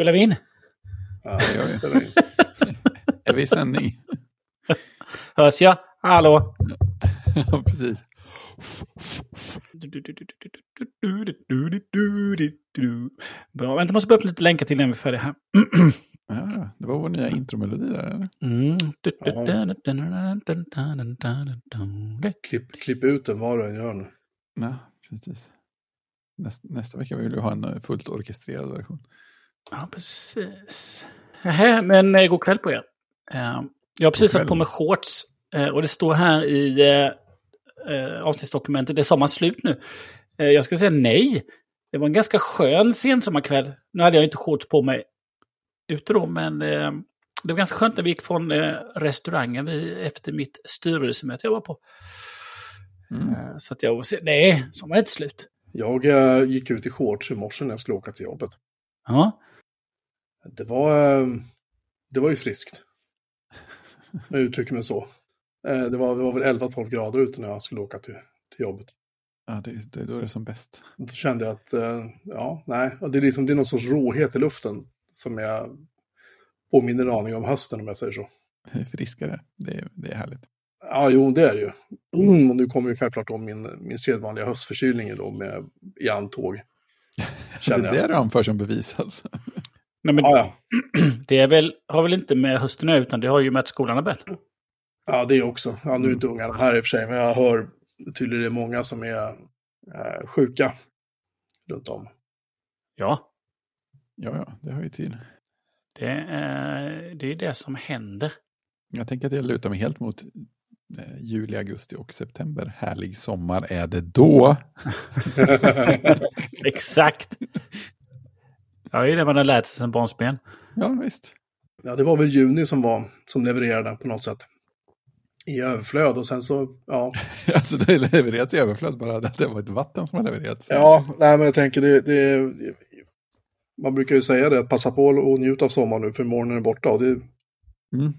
Spelar vi in? Ja, Det gör vi. Är vi i sändning? Hörs jag? Hallå? Ja, precis. Bra, vänta, jag måste bara upp lite länkar till när vi är färdiga här. Ja, det var vår nya intromelodi där, eller? Mm. Klipp, klipp ut den vad du än gör nu. Ja, precis. Nästa, nästa vecka vill vi ha en eh, fullt orkestrerad version. Ja, precis. Men eh, god kväll på er. Eh, jag har precis satt på mig shorts eh, och det står här i avsnittsdokumentet, det är sommaren slut nu. Eh, jag ska säga nej. Det var en ganska skön sensommarkväll. Nu hade jag inte shorts på mig ute då, men eh, det var ganska skönt när vi gick från eh, restaurangen vi, efter mitt styrelsemöte jag var på. Mm. Eh, så att jag var nej, sommaren är inte slut. Jag eh, gick ut i shorts i morse när jag skulle åka till jobbet. Ja, Det var, eh, det var ju friskt. Jag uttrycker mig så. Eh, det, var, det var väl 11-12 grader ute när jag skulle åka till, till jobbet. Ja, det, det, då är det som bäst. Då kände jag att, eh, ja, nej, det är, liksom, det är någon sorts råhet i luften som jag påminner en aning om hösten om jag säger så. Friskare. Det är, det är härligt. Ja, jo, det är det ju. Mm, och nu kommer ju självklart om min, min sedvanliga höstförkylning då med i antåg. Det är det du anför som bevis alltså. Nej, men Ja, ja. det är väl, har väl inte med hösten att göra, utan det har ju med att skolan har börjat. ja, det också. Ja, nu är inte ungarna här i och för sig, men jag hör tydligen det är många som är eh, sjuka runt om. Ja, Ja, ja, det hör ju till. det är det, är det som händer. Jag tänker att jag lutar mig helt mot eh, juli, augusti och september. Härlig sommar är det då. Exakt. Ja, det är det man har lärt sig sedan barnsben. Ja, visst. Ja, det var väl juni som var, som levererade på något sätt. I överflöd och sen så, ja. Alltså det har levererats i överflöd bara. Det var ett vatten som har levererats. Ja, nej men jag tänker det, det man brukar ju säga det, att passa på och njuta av sommaren nu för morgonen är borta. Och det, Mm.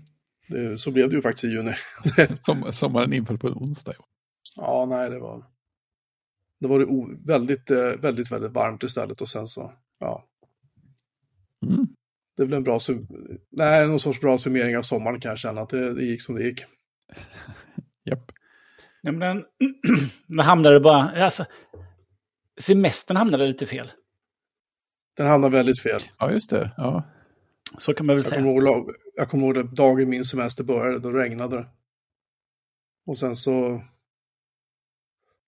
det, så blev det ju faktiskt i juni. Som, sommaren inföll på en onsdag. jo. Ja, nej, det var... Det var det o, väldigt, eh, väldigt, väldigt varmt istället och sen så, ja. Mm. Det blev en bra, sum, nej, någon sorts bra summering av sommaren kan jag känna att det, det gick som det gick. Japp. Ja, men den, den hamnade bara... Alltså, semestern hamnade lite fel. Den hamnade väldigt fel. Ja, just det. Ja. Så kan man väl Jag säga. kommer, ihåg, jag kommer ihåg dagen min semester började, då regnade det. Och sen så...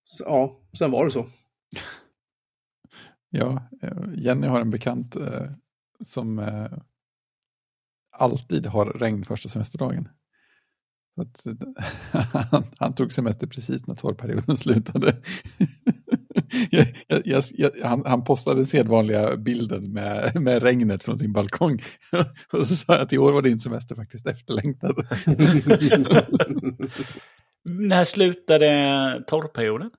så ja, sen var det så. ja, eh, Jenny har en bekant eh, som eh, alltid har regn första semesterdagen. Att, han, han tog semester precis när torrperioden slutade. jag, jag, jag, jag, han, han postade sedvanliga bilden med, med regnet från sin balkong. Och så sa jag att i år var din semester faktiskt efterlängtad. När slutade torrperioden?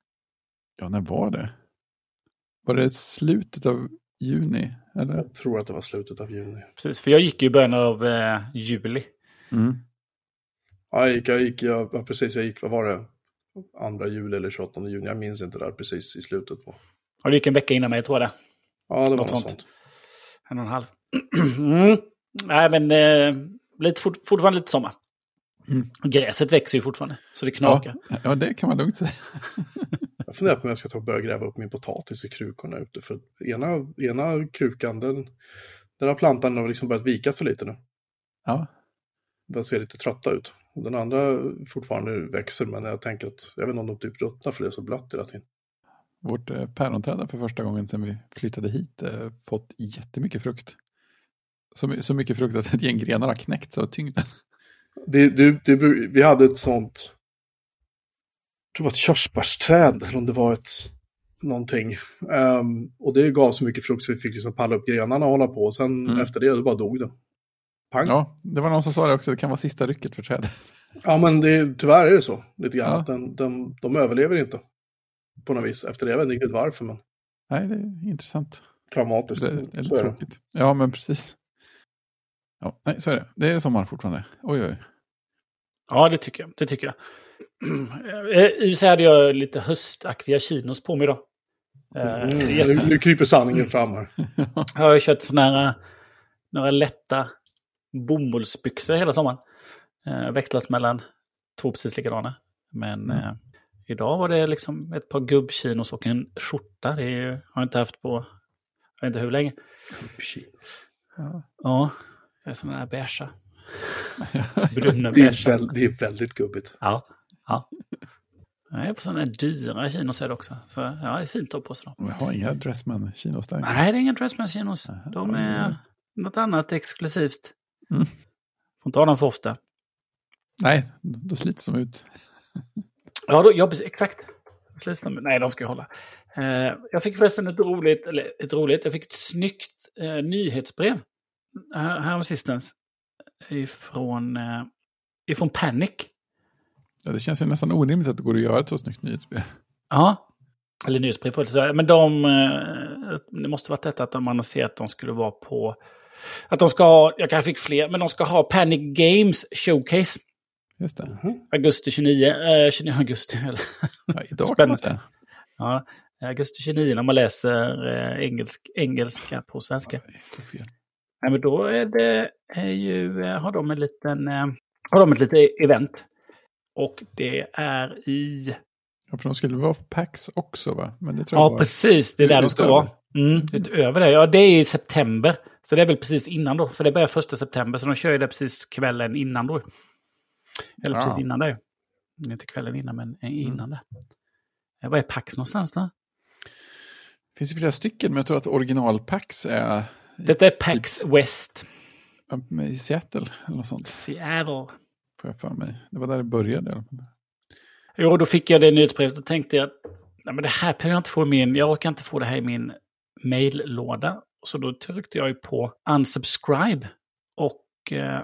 ja, när var det? Var det slutet av juni? Eller? Jag tror att det var slutet av juni. Precis, för jag gick ju i början av eh, juli. Mm. Ja, jag gick, jag gick, jag, ja, precis, jag gick, vad var det? Andra juli eller 28 juni, jag minns inte där precis i slutet. På. Och det gick en vecka innan mig, tror jag det. Ja, det var Något något sånt. sånt. En och en halv. mm. Nej, men eh, lite, fort, fortfarande lite sommar. Mm. Gräset växer ju fortfarande, så det Ja, knakar. ja, det kan man lugnt säga. Jag funderar på om jag ska ta och börja gräva upp min potatis i krukorna ute. För ena, ena krukan, den, den har plantan har liksom börjat vika sig lite nu. Ja, Den ser lite trötta ut. Och den andra fortfarande växer, men jag tänker att, jag vet inte om de typ ruttnar för det är så blött hela tiden. vårt eh, päronträd har för första gången sedan vi flyttade hit eh, fått jättemycket frukt. Så, så mycket frukt att ett gäng grenar har knäckts av tyngden. Det, det, det, vi hade ett sånt, tror det var ett körsbärsträd, eller om det var ett någonting. Ehm, och det gav så mycket frukt så vi fick liksom palla upp grenarna och hålla på. Och sen Mm. efter det, då bara dog det. Pang. Ja, Ja, det var någon som sa det också, det kan vara sista rycket för trädet. men det, tyvärr är det så. Lite grann. Ja. Den, den, de överlever inte. På något vis. Efter det, jag vet inte riktigt varför, men Nej, det är intressant. traumatiskt. Eller är det. tråkigt. Ja, men precis. Ja, nej, så är det. Det är sommar fortfarande. Oj, oj. Ja, det tycker jag. Det tycker jag. Eh, I och hade jag lite höstaktiga chinos på mig idag. Eh, Mm. Nu, nu kryper sanningen fram här. Jag har kört här några lätta bomullsbyxor hela sommaren. Eh, växlat mellan två precis likadana. Men Mm. eh, idag var det liksom ett par gubbchinos och en skjorta. Det ju- har jag inte haft på, jag vet inte hur länge. Ja. Ja, det är sådana här beiga. Bruna Det är, väl, det är väldigt gubbigt. Ja, ja. Jag är på sådana dyra chinos också. Så ja, det är fint att ha på sig dem. Jag har inga Dressman-chinos där. Nej, det är inga Dressman chinos. Aha, De är något annat exklusivt. Mm. Får inte ha dem för ofta. Nej, då slits de ut. Ja, då, ja exakt. Slits de? Nej, de ska jag hålla. Eh, jag fick förresten ett roligt, eller ett roligt, jag fick ett snyggt eh, nyhetsbrev här, här sistens. Ifrån, eh, ifrån Panic. Ja, det känns ju nästan orimligt att det går att göra ett så snyggt nyhetsbrev. Ja, eller nyhetsbrev inte säga. Men de, eh, det måste varit detta att de annonserade att de skulle vara på, att de ska ha, jag kanske fick fler, men de ska ha Panic Games Showcase. Just det. Augusti 29, eh, 29 augusti. Eller, Ja, idag kan man Spännande. säga. ja, augusti 29 när man läser eh, engelsk, engelska på svenska. Det är så fel. Nej, men då är det, är ju, eh, har de en liten, eh, har de ett litet event. Och det är i... Ja, för de skulle vara på PAX också va? Men det tror jag Ja, var... precis. Det är där de ska vara. Mm, utöver det. Ja, det är i september. Så det är väl precis innan då. För det börjar första september. Så de kör ju det precis kvällen innan då. Eller Ja. precis innan det. Inte kvällen innan, men eh, innan det. Eh, Vad är Pax någonstans då? Det finns ju flera stycken, men jag tror att original PAX är Detta är Pax Typ- West. i Seattle eller något sånt. Seattle. Får jag för mig. Det var där det började i alla fall. Jo, då fick jag det nyhetsbrevet och tänkte att nej, men det här behöver jag inte få i min, jag orkar inte få det här i min maillåda. Så då tryckte jag ju på unsubscribe. Och, eh,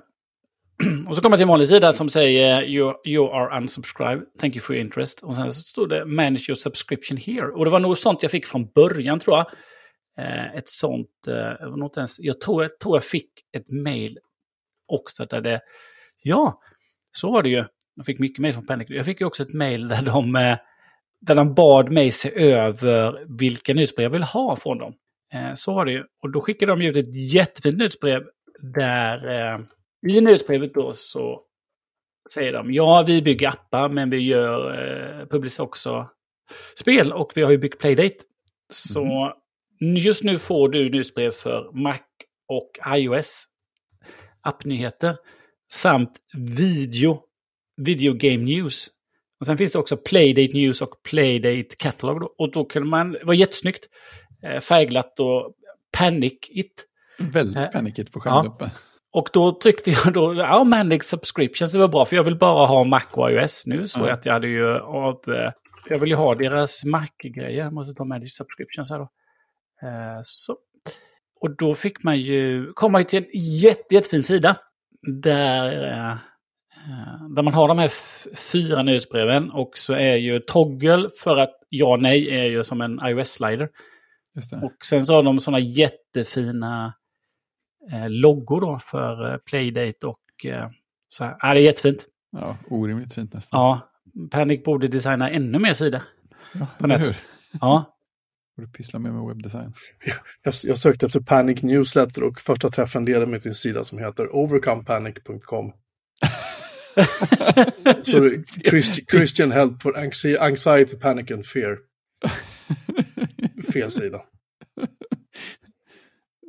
och så kommer jag till en vanlig sida som säger you, you are unsubscribed, thank you for your interest. Och sen så stod det manage your subscription here. Och det var nog sånt jag fick från början tror jag. Eh, ett sånt, eh, något ens, jag tror, jag tror jag fick ett mail också där det, ja, så var det ju. Jag fick mycket mejl från Panic. Jag fick ju också ett mejl där de, eh, där de bad mig se över vilka nyhetsbrev jag vill ha från dem. Eh, Så var det ju. Och då skickade de ut ett jättefint nyhetsbrev där eh, i nyhetsbrevet då så säger de ja, vi bygger appar men vi gör eh, också spel och vi har ju byggt Playdate. Så just nu får du nyhetsbrev för Mac och iOS appnyheter samt video, video game news. Och sen finns det också Playdate News och Playdate Catalog. Då. Och då kunde man, det var jättesnyggt, eh, färgglatt och Panic It. Väldigt Eh, panikigt på skärmen ja. Och då tryckte jag då, ja Manage Subscriptions det var bra för jag vill bara ha Mac och iOS. Nu så Ja. att jag hade ju av, eh, jag vill ju ha deras Mac-grejer, jag måste ta Manage Subscriptions här då. Eh, så. Och då fick man ju, kom man ju till en jätte, jättefin sida. Där, eh, där man har de här fyra nyhetsbreven och så är ju toggle för att ja nej är ju som en iOS-slider. Och sen så har de sådana jättefina eh, loggor då för eh, Playdate och eh, så här. Ja, det är jättefint. Ja, orimligt fint nästan. Ja, Panic borde designa ännu mer sida. ja på nätet. Ja, Borde pyssla mer med webbdesign. Jag, jag sökte efter Panic Newsletter och första träffen ledde mig till en sida som heter overcomepanic.com. Så Christ, Christian Help for anxi- Anxiety, Panic and Fear. Fel sida.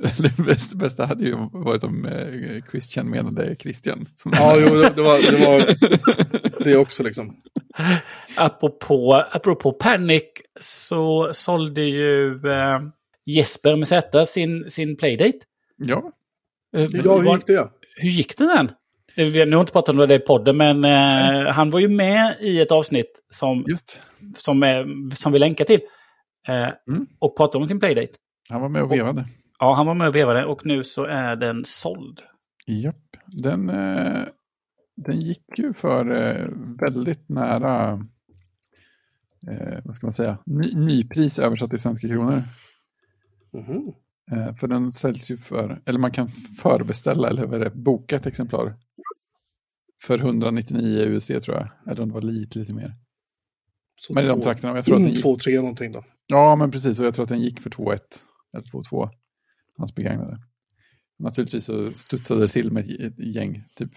Det bästa, bästa hade ju varit om eh, Christian menade Christian. Ja, jo, det, det, var, det var det också liksom. Apropå, apropå Panic så sålde ju eh, Jesper med Z sin, sin Playdate. ja, Eh, Ja, hur gick det? hur gick det den? Eh, vi- Nu har jag inte pratat om det i podden, men eh, han var ju med i ett avsnitt som, just. som, eh, som vi länkar till. Eh, Mm. Och pratade om sin Playdate. Han var med och vevade. Ja, han var med och vevade och nu så är den såld. Japp. Den, eh, den gick ju för eh, väldigt nära, eh, vad ska man säga, ny, nypris översatt till svenska kronor. Eh, för den säljs ju för, eller man kan förbeställa, eller vad är det, boka ett exemplar. För 199 USD tror jag, eller om det var lite, lite mer. Så Men i de två- trakterna, jag tror att den gick, Två, tre någonting då. ja men precis, och jag tror att den gick för 2,1 eller 2,2, hans begagnade. Naturligtvis så studsade det till med ett- gäng, typ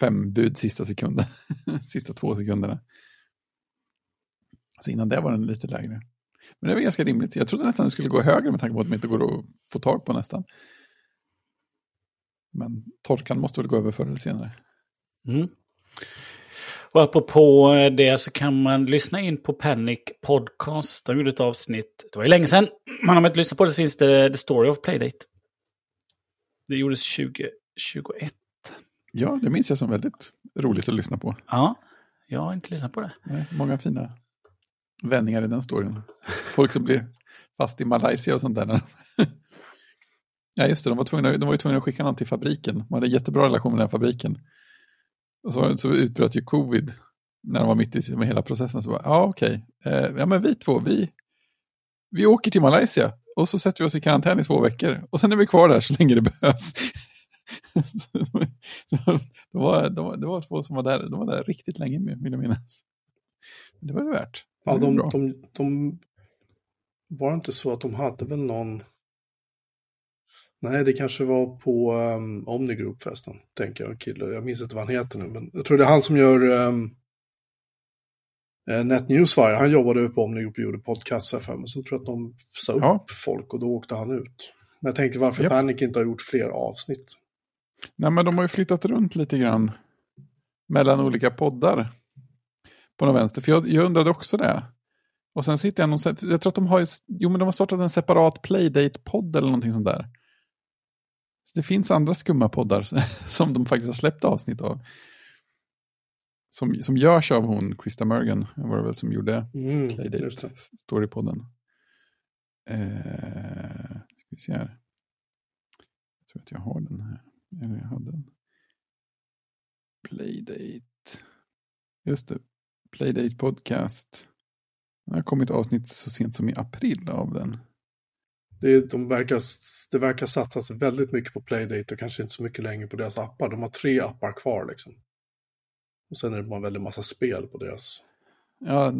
fem bud sista sekunden. sista två sekunderna. Så innan det var den lite lägre. Men det var ganska rimligt. Jag trodde nästan det skulle gå högre med tanke på att de inte går att få tag på nästan. Men torkan måste väl gå över förr eller senare. Mm. Och apropå eh, det så kan man lyssna in på Panic Podcast. De gjorde ett avsnitt, det var ju länge sedan. Men om man inte lyssnar på det så finns det The Story of Playdate. Det gjordes 2021. Ja, det minns jag som väldigt roligt att lyssna på. Ja, jag har inte lyssnat på det. Nej, Många fina vändningar i den storyn. Folk som blir fast i Malaysia och sånt där. ja, just det. De var, tvungna, de var ju tvungna att skicka någon till fabriken. De hade en jättebra relation med den fabriken. Och så, så utbröt ju covid när de var mitt i med hela processen. Så bara, ja, okej. Eh, ja, men vi två, vi, vi åker till Malaysia och så sätter vi oss i karantän i två veckor. Och sen är vi kvar där så länge det behövs. det, var, det, var, det var två som var där, de var där riktigt länge, vill jag minnas. Det var det värt. Ja, Det var de, bra. de, de... Var det inte så att de hade väl någon... Nej, det kanske var på um, Omni Group förresten, tänker jag, kille. Jag minns inte vad han heter nu, men jag tror det är han som gör um, Net Newswire. Han jobbade på Omni Group och gjorde podcast här för mig. Så tror jag att de sa upp Ja. folk och då åkte han ut. Men jag tänker varför Japp. Panic inte har gjort fler avsnitt. Nej, men de har ju flyttat runt lite grann mellan olika poddar på någon vänster. För jag, jag undrade också det. Och sen sitter jag någon, jag tror att de har, jo men de har startat en separat Playdate-podd eller någonting sånt där. Så det finns andra skumma poddar som de faktiskt har släppt avsnitt av. Som, som görs av hon, Krista Mergen, var det väl som gjorde Mm, Playdate. Storypodden. Eh, ska vi se här. Jag tror att jag har den här. Eller jag hade den. Playdate. Just det. Playdate podcast. Det har kommit avsnitt så sent som i april av den. Det, de verkar, det verkar satsas väldigt mycket på Playdate och kanske inte så mycket längre på deras appar. De har tre appar kvar liksom. Och sen är det bara en väldig massa spel på deras Ja,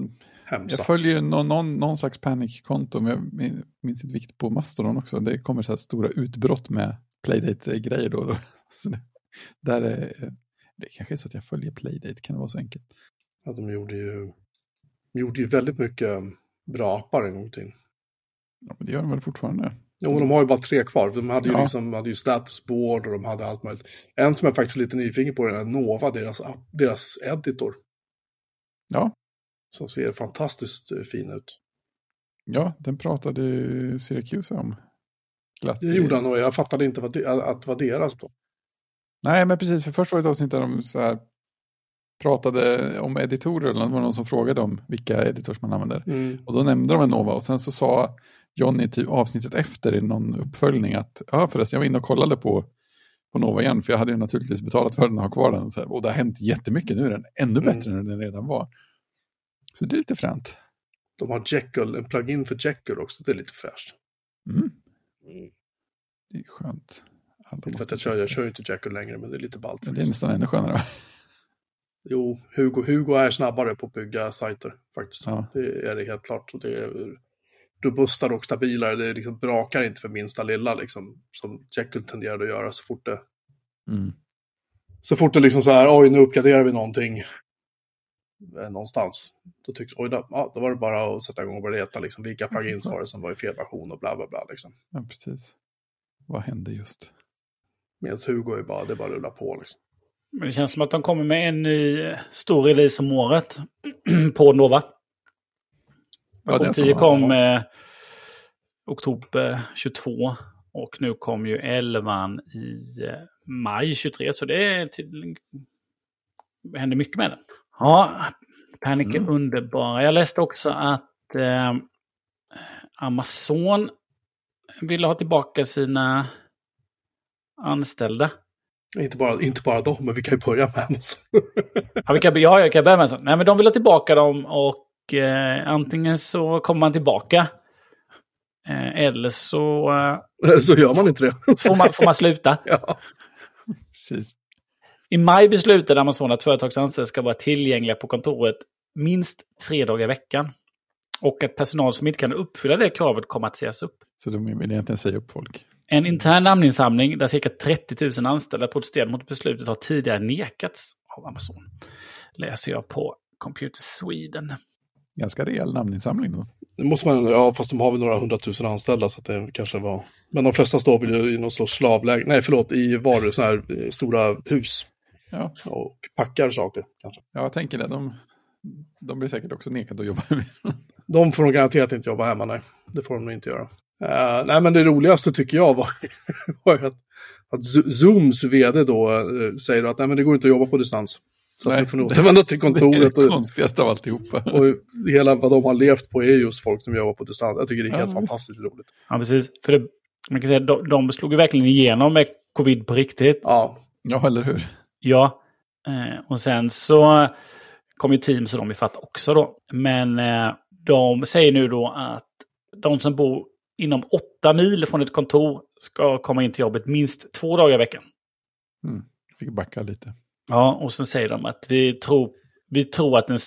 hemsida. jag följer ju någon, någon, någon slags panikkonto, men jag min- minns inte vilket på Mastodon också. Det kommer så här stora utbrott med Playdate-grejer då. då. Det, där är, det kanske är så att jag följer Playdate, kan det vara så enkelt? Ja, de gjorde ju, de gjorde ju väldigt mycket bra appar en gång tiden. Ja, men det gör de väl fortfarande? Jo, de har ju bara tre kvar. De hade ju, Ja. liksom, hade ju statusboard och de hade allt möjligt. En som jag faktiskt är lite nyfiken på är Nova, deras, app, deras editor. Ja, Som ser fantastiskt eh, fin ut. ja den pratade Syracuse om. Glatt. Det gjorde han och jag fattade inte vad att det var deras då. Nej, men precis, för först var det ett avsnitt där de så här pratade om editorer, eller det var någon som frågade om vilka editors man använder. Mm. Och då nämnde de en Nova och sen så sa Johnny typ avsnittet efter i någon uppföljning att ja förresten jag var inne och kollade på, på Nova igen för jag hade ju naturligtvis betalat för den och har kvar den. Så här, och det har hänt jättemycket, nu är den ännu Mm. bättre än den redan var. Så det är lite fränt. De har Jekyll, en plugin för Jekyll också. Det är lite fräscht. Mm. Det är skönt. Alla för att jag kör, jag kör inte Jekyll längre, men det är lite ballt. Det är nästan ännu skönare. Jo, Hugo, Hugo är snabbare på att bygga sajter faktiskt. Ja. Det är det helt klart. Och det är robustare och stabilare. Det är liksom brakar inte för minsta lilla liksom, som Jekyll tenderade att göra så fort det, Mm. så fort det liksom så här, oj nu uppgraderar vi någonting eh, någonstans. Då tycker oj då, ja, då var det bara att sätta igång och börja leta liksom, vilka plugins var det som var i fel version och bla bla bla liksom. ja, precis. Vad hände just? Medan Hugo är bara, det bara att rulla på liksom. Men det känns som att de kommer med en ny stor release om året på Nova. Ja, det är Version så, 10 ja. kom eh, oktober 22 och nu kom ju 11 i eh, maj 23 så det är till, händer mycket med den. Ja, Panic är Mm. underbara. Jag läste också att eh, Amazon ville ha tillbaka sina anställda. Inte bara, inte bara dem, men vi kan ju börja med Amazon. Ja, vi kan, ja, jag kan börja med sån. Nej, men de vill ha tillbaka dem och eh, antingen så kommer man tillbaka. Eh, eller så, eh, så gör man inte det. så får, man, får man sluta. ja. Precis. I maj beslutade Amazon att företagsanställda ska vara tillgängliga på kontoret minst tre dagar i veckan. Och att personal som inte kan uppfylla det kravet kommer att sägas upp. Så de vill egentligen säga upp folk. En intern namninsamling där cirka 30 000 anställda protesterade mot beslutet har tidigare nekats av Amazon. Läser jag på Computer Sweden. Ganska rejäl namninsamling då. Det måste man, ja fast de har väl några hundratusen anställda så att det kanske var. Men de flesta står väl i någon slags slavläge, nej förlåt, i varu, sådana här eh, stora hus. Ja. Och packar saker kanske. Ja, jag tänker det. De, de blir säkert också nekade att jobba med. De får nog garanterat inte jobba hemma, nej. Det får de nog inte göra. Uh, nej, men det roligaste tycker jag var, var att, att Zooms vd då uh, säger att nej, men det går inte att jobba på distans. Så nej, att ni får nog återvända till kontoret. Det är det konstigaste av alltihopa. Och hela vad de har levt på är just folk som jobbar på distans. Jag tycker det är helt ja, fantastiskt roligt. Ja, precis. För det, man kan säga de, de slog ju verkligen igenom med covid på riktigt. Ja. Ja, eller hur? Ja. Eh, och sen så kom ju Teams och de ifatt också då. Men eh, de säger nu då att de som bor inom åtta mil från ett kontor ska komma in till jobbet minst två dagar i veckan. Mm. Fick backa lite. Ja, och så säger de att vi tror, vi tror att en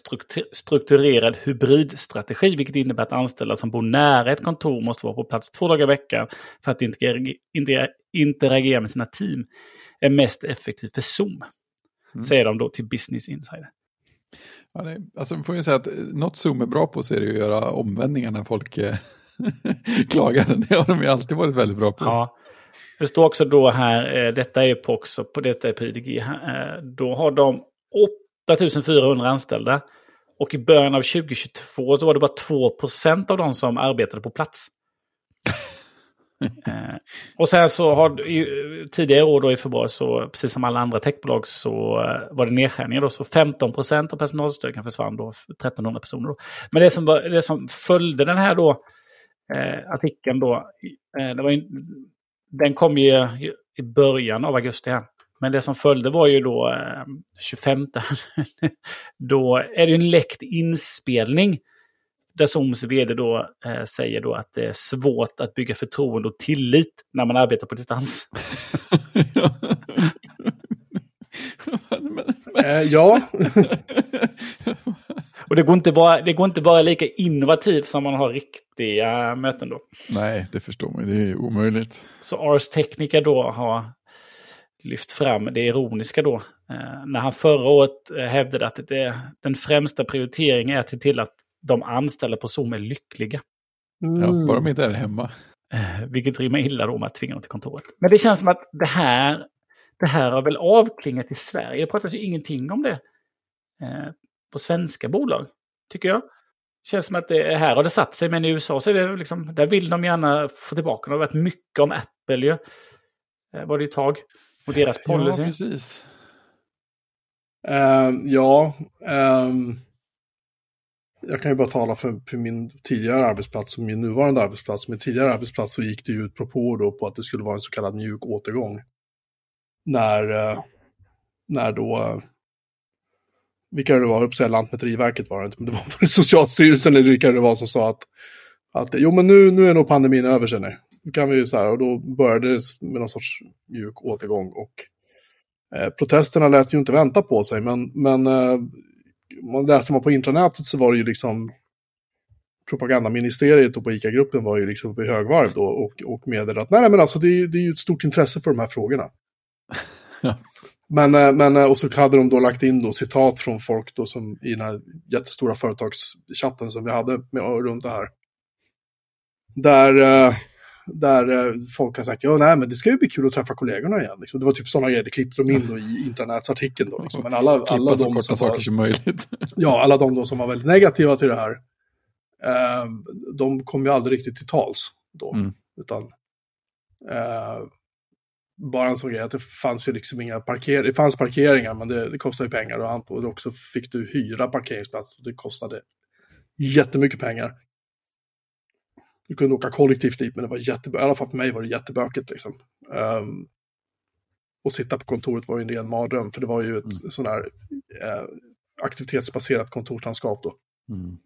strukturerad hybridstrategi, vilket innebär att anställda som bor nära ett kontor måste vara på plats två dagar i veckan för att interagera, interagera med sina team, är mest effektivt för Zoom. Mm. Säger de då till Business Insider. Ja, det, alltså, får jag säga att något Zoom är bra på så är det att göra omvändningar när folk eh, klagar. Det har de ju alltid varit väldigt bra på. Ja. Det står också då här, eh, detta är på också, på detta är på IDG, eh, då har de 8400 anställda. Och i början av 2022 så var det bara 2% av de som arbetade på plats. eh, och sen så har i, tidigare år då i februari så, precis som alla andra techbolag, så eh, var det nedskärningar då. Så 15% av personalstyrkan försvann då, 1300 personer. Då. Men det som, var, det som följde den här då, eh, artikeln då, det var ju, den kom ju i början av augusti här. Men det som följde var ju då eh, 25. då är det en läckt inspelning. Där Zooms vd då eh, säger då att det är svårt att bygga förtroende och tillit när man arbetar på distans. eh, ja. Och det går, inte vara, det går inte vara lika innovativt som man har riktiga möten då. Nej, det förstår man. Det är omöjligt. Så Ars Technica då har lyft fram det ironiska då. Eh, när han förra året eh, hävdade att det, den främsta prioriteringen är att se till att de anställda på Zoom är lyckliga. Mm. Ja, bara de inte är hemma. Eh, vilket rimmar illa då med att tvinga dem till kontoret. Men det känns som att det här, det här har väl avklingat i Sverige. Det pratas ju ingenting om det eh, på svenska bolag, tycker jag. Känns som att det här har det satt sig, men i USA så är det liksom, där vill de gärna få tillbaka. Det har varit mycket om Apple ju. Eh, var det ett tag. Och deras policy. Ja, precis. Uh, ja, um, jag kan ju bara tala för, för, min tidigare arbetsplats och min nuvarande arbetsplats. Min tidigare arbetsplats så gick det ju ut propåer då på att det skulle vara en så kallad mjuk återgång. När, uh, när då, vilka det var, säga Lantmäteriverket var det inte, men det var Socialstyrelsen eller vilka det var som sa att, att jo men nu, nu är nog pandemin över sig nu. Kan vi ju så här, och då började det med någon sorts mjuk återgång. Och eh, protesterna lät ju inte vänta på sig, men, men eh, man man på intranätet så var det ju liksom propagandaministeriet och på ICA-gruppen var ju liksom uppe i högvarv då och, och meddelade att nej, nej men alltså det, det är ju ett stort intresse för de här frågorna. ja. Men, eh, men, eh, och så hade de då lagt in då citat från folk då som i den här jättestora företagschatten som vi hade med, runt det här. Där, eh, där eh, folk har sagt ja, nej, men det ska ju bli kul att träffa kollegorna igen. Liksom. Det var typ sådana grejer, det klippte de in då i intranätsartikeln. Då, liksom. Men alla, alla de som saker var, som möjligt. ja, alla de då som var väldigt negativa till det här, eh, de kom ju aldrig riktigt till tals då. Mm. Utan eh, bara en sån grej att det fanns ju liksom inga parkeringar, det fanns parkeringar men det, det kostade ju pengar och, och också fick du hyra parkeringsplats och det kostade jättemycket pengar. Du kunde åka kollektivt dit, men det var jättebökigt. I alla fall för mig var det jättebökigt. Liksom. Um, och sitta på kontoret var ju en ren mardröm, för det var ju ett mm. sån här eh, aktivitetsbaserat kontorslandskap då. Mm.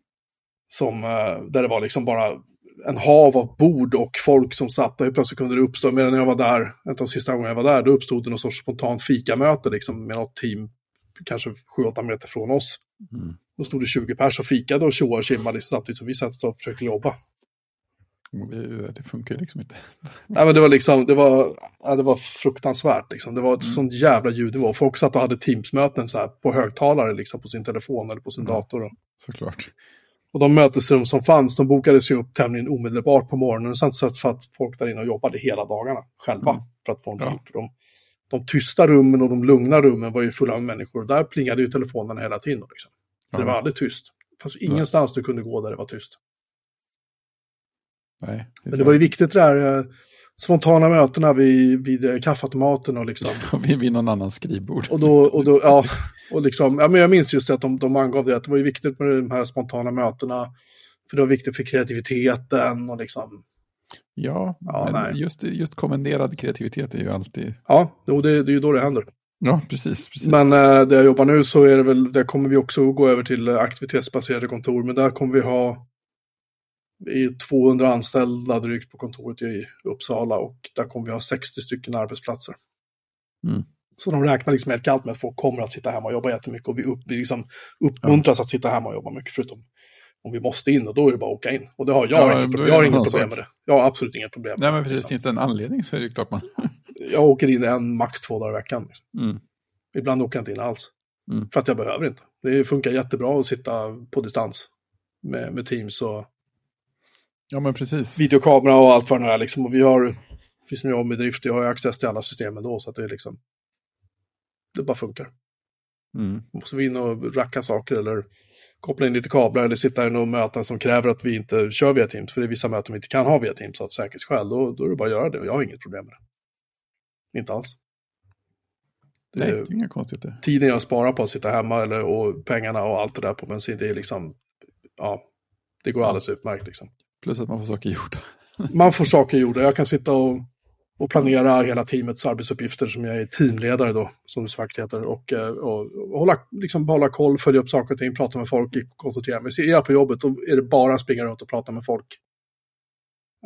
Som, eh, där det var liksom bara en hav av bord och folk som satt där. Plötsligt kunde det uppstå, medan jag var där, en av de sista gångerna jag var där, då uppstod det någon sorts spontant fikamöte liksom, med något team, kanske 7-8 meter från oss. Mm. Då stod det 20 pers och fikade och tjoade och tjimmade liksom, samtidigt som vi satt och försökte jobba. Vi- Det funkar ju liksom inte. Nej, men det var liksom, det var, ja, det var fruktansvärt liksom. Det var ett sånt jävla ljudnivå. Folk satt och hade Teams-möten så här på högtalare liksom på sin telefon eller på sin Ja. dator. Och, Såklart. Och de mötesrum som fanns, de bokades ju upp tämligen omedelbart på morgonen. Och sen så för att folk där inne och jobbade hela dagarna själva Mm. för att få en Ja. De, de tysta rummen och de lugna rummen var ju fulla av människor. Och där plingade ju telefonerna hela tiden. Liksom. Ja. det var aldrig tyst. Fast ingenstans du kunde gå där det var tyst. Nej, det Men det var ju viktigt det där eh, spontana mötena vid, vid eh, kaffeautomaten och liksom. vid, vid någon annans skrivbord. Och då, och då, ja, och liksom, ja men jag minns just det att de, de angav det, att det var ju viktigt med de här spontana mötena. För det var viktigt för kreativiteten och liksom, Ja, Ja, just, just kommenderad kreativitet är ju alltid... ja, jo, det, det är ju då det händer. Ja, precis. precis. Men eh, där jag jobbar nu så är det väl, där kommer vi också gå över till eh, aktivitetsbaserade kontor, men där kommer vi ha är 200 anställda drygt på kontoret i Uppsala och där kommer vi ha 60 stycken arbetsplatser. Mm. Så de räknar liksom helt kallt med att folk kommer att sitta hemma och jobba jättemycket och vi, upp, vi liksom uppmuntras att sitta hemma och jobba mycket förutom om vi måste in och då är det bara att åka in. Och det har jag, Ja, inget, problem- jag har inget problem med det. Jag har absolut inget problem Nej, men precis. liksom. Finns det en anledning så är det klart man... Jag åker in en, max två dagar i veckan. Liksom. Mm. Ibland åker jag inte in alls. Mm. För att jag behöver inte. Det funkar jättebra att sitta på distans med, med Teams och Ja, men precis. videokamera och allt vad det är. Liksom. Och vi har, vi som jobbar med drift, jag har ju access till alla system ändå. Så att det är liksom, det bara funkar. Mm. Måste vi in och racka saker eller koppla in lite kablar eller sitta i några möten som kräver att vi inte kör via Teams. För det är vissa möten vi inte kan ha via Teams av säkerhetsskäl. Då, då är det bara att göra det. Jag har inget problem med det. Inte alls. Det Nej, det är inga konstigheter. tiden jag sparar på att sitta hemma eller, och pengarna och allt det där på bensin, det är liksom, ja, det går Ja. alldeles utmärkt liksom. Plus att man får saker gjorda. Man får saker gjorda, jag kan sitta och, och planera hela teamets arbetsuppgifter som jag är teamledare då, som det så vackert heter, och, eh, och, och hålla, liksom, hålla koll, följa upp saker och ting, prata med folk, koncentrera mig. Så är jag på jobbet, då är det bara att springa runt och prata med folk.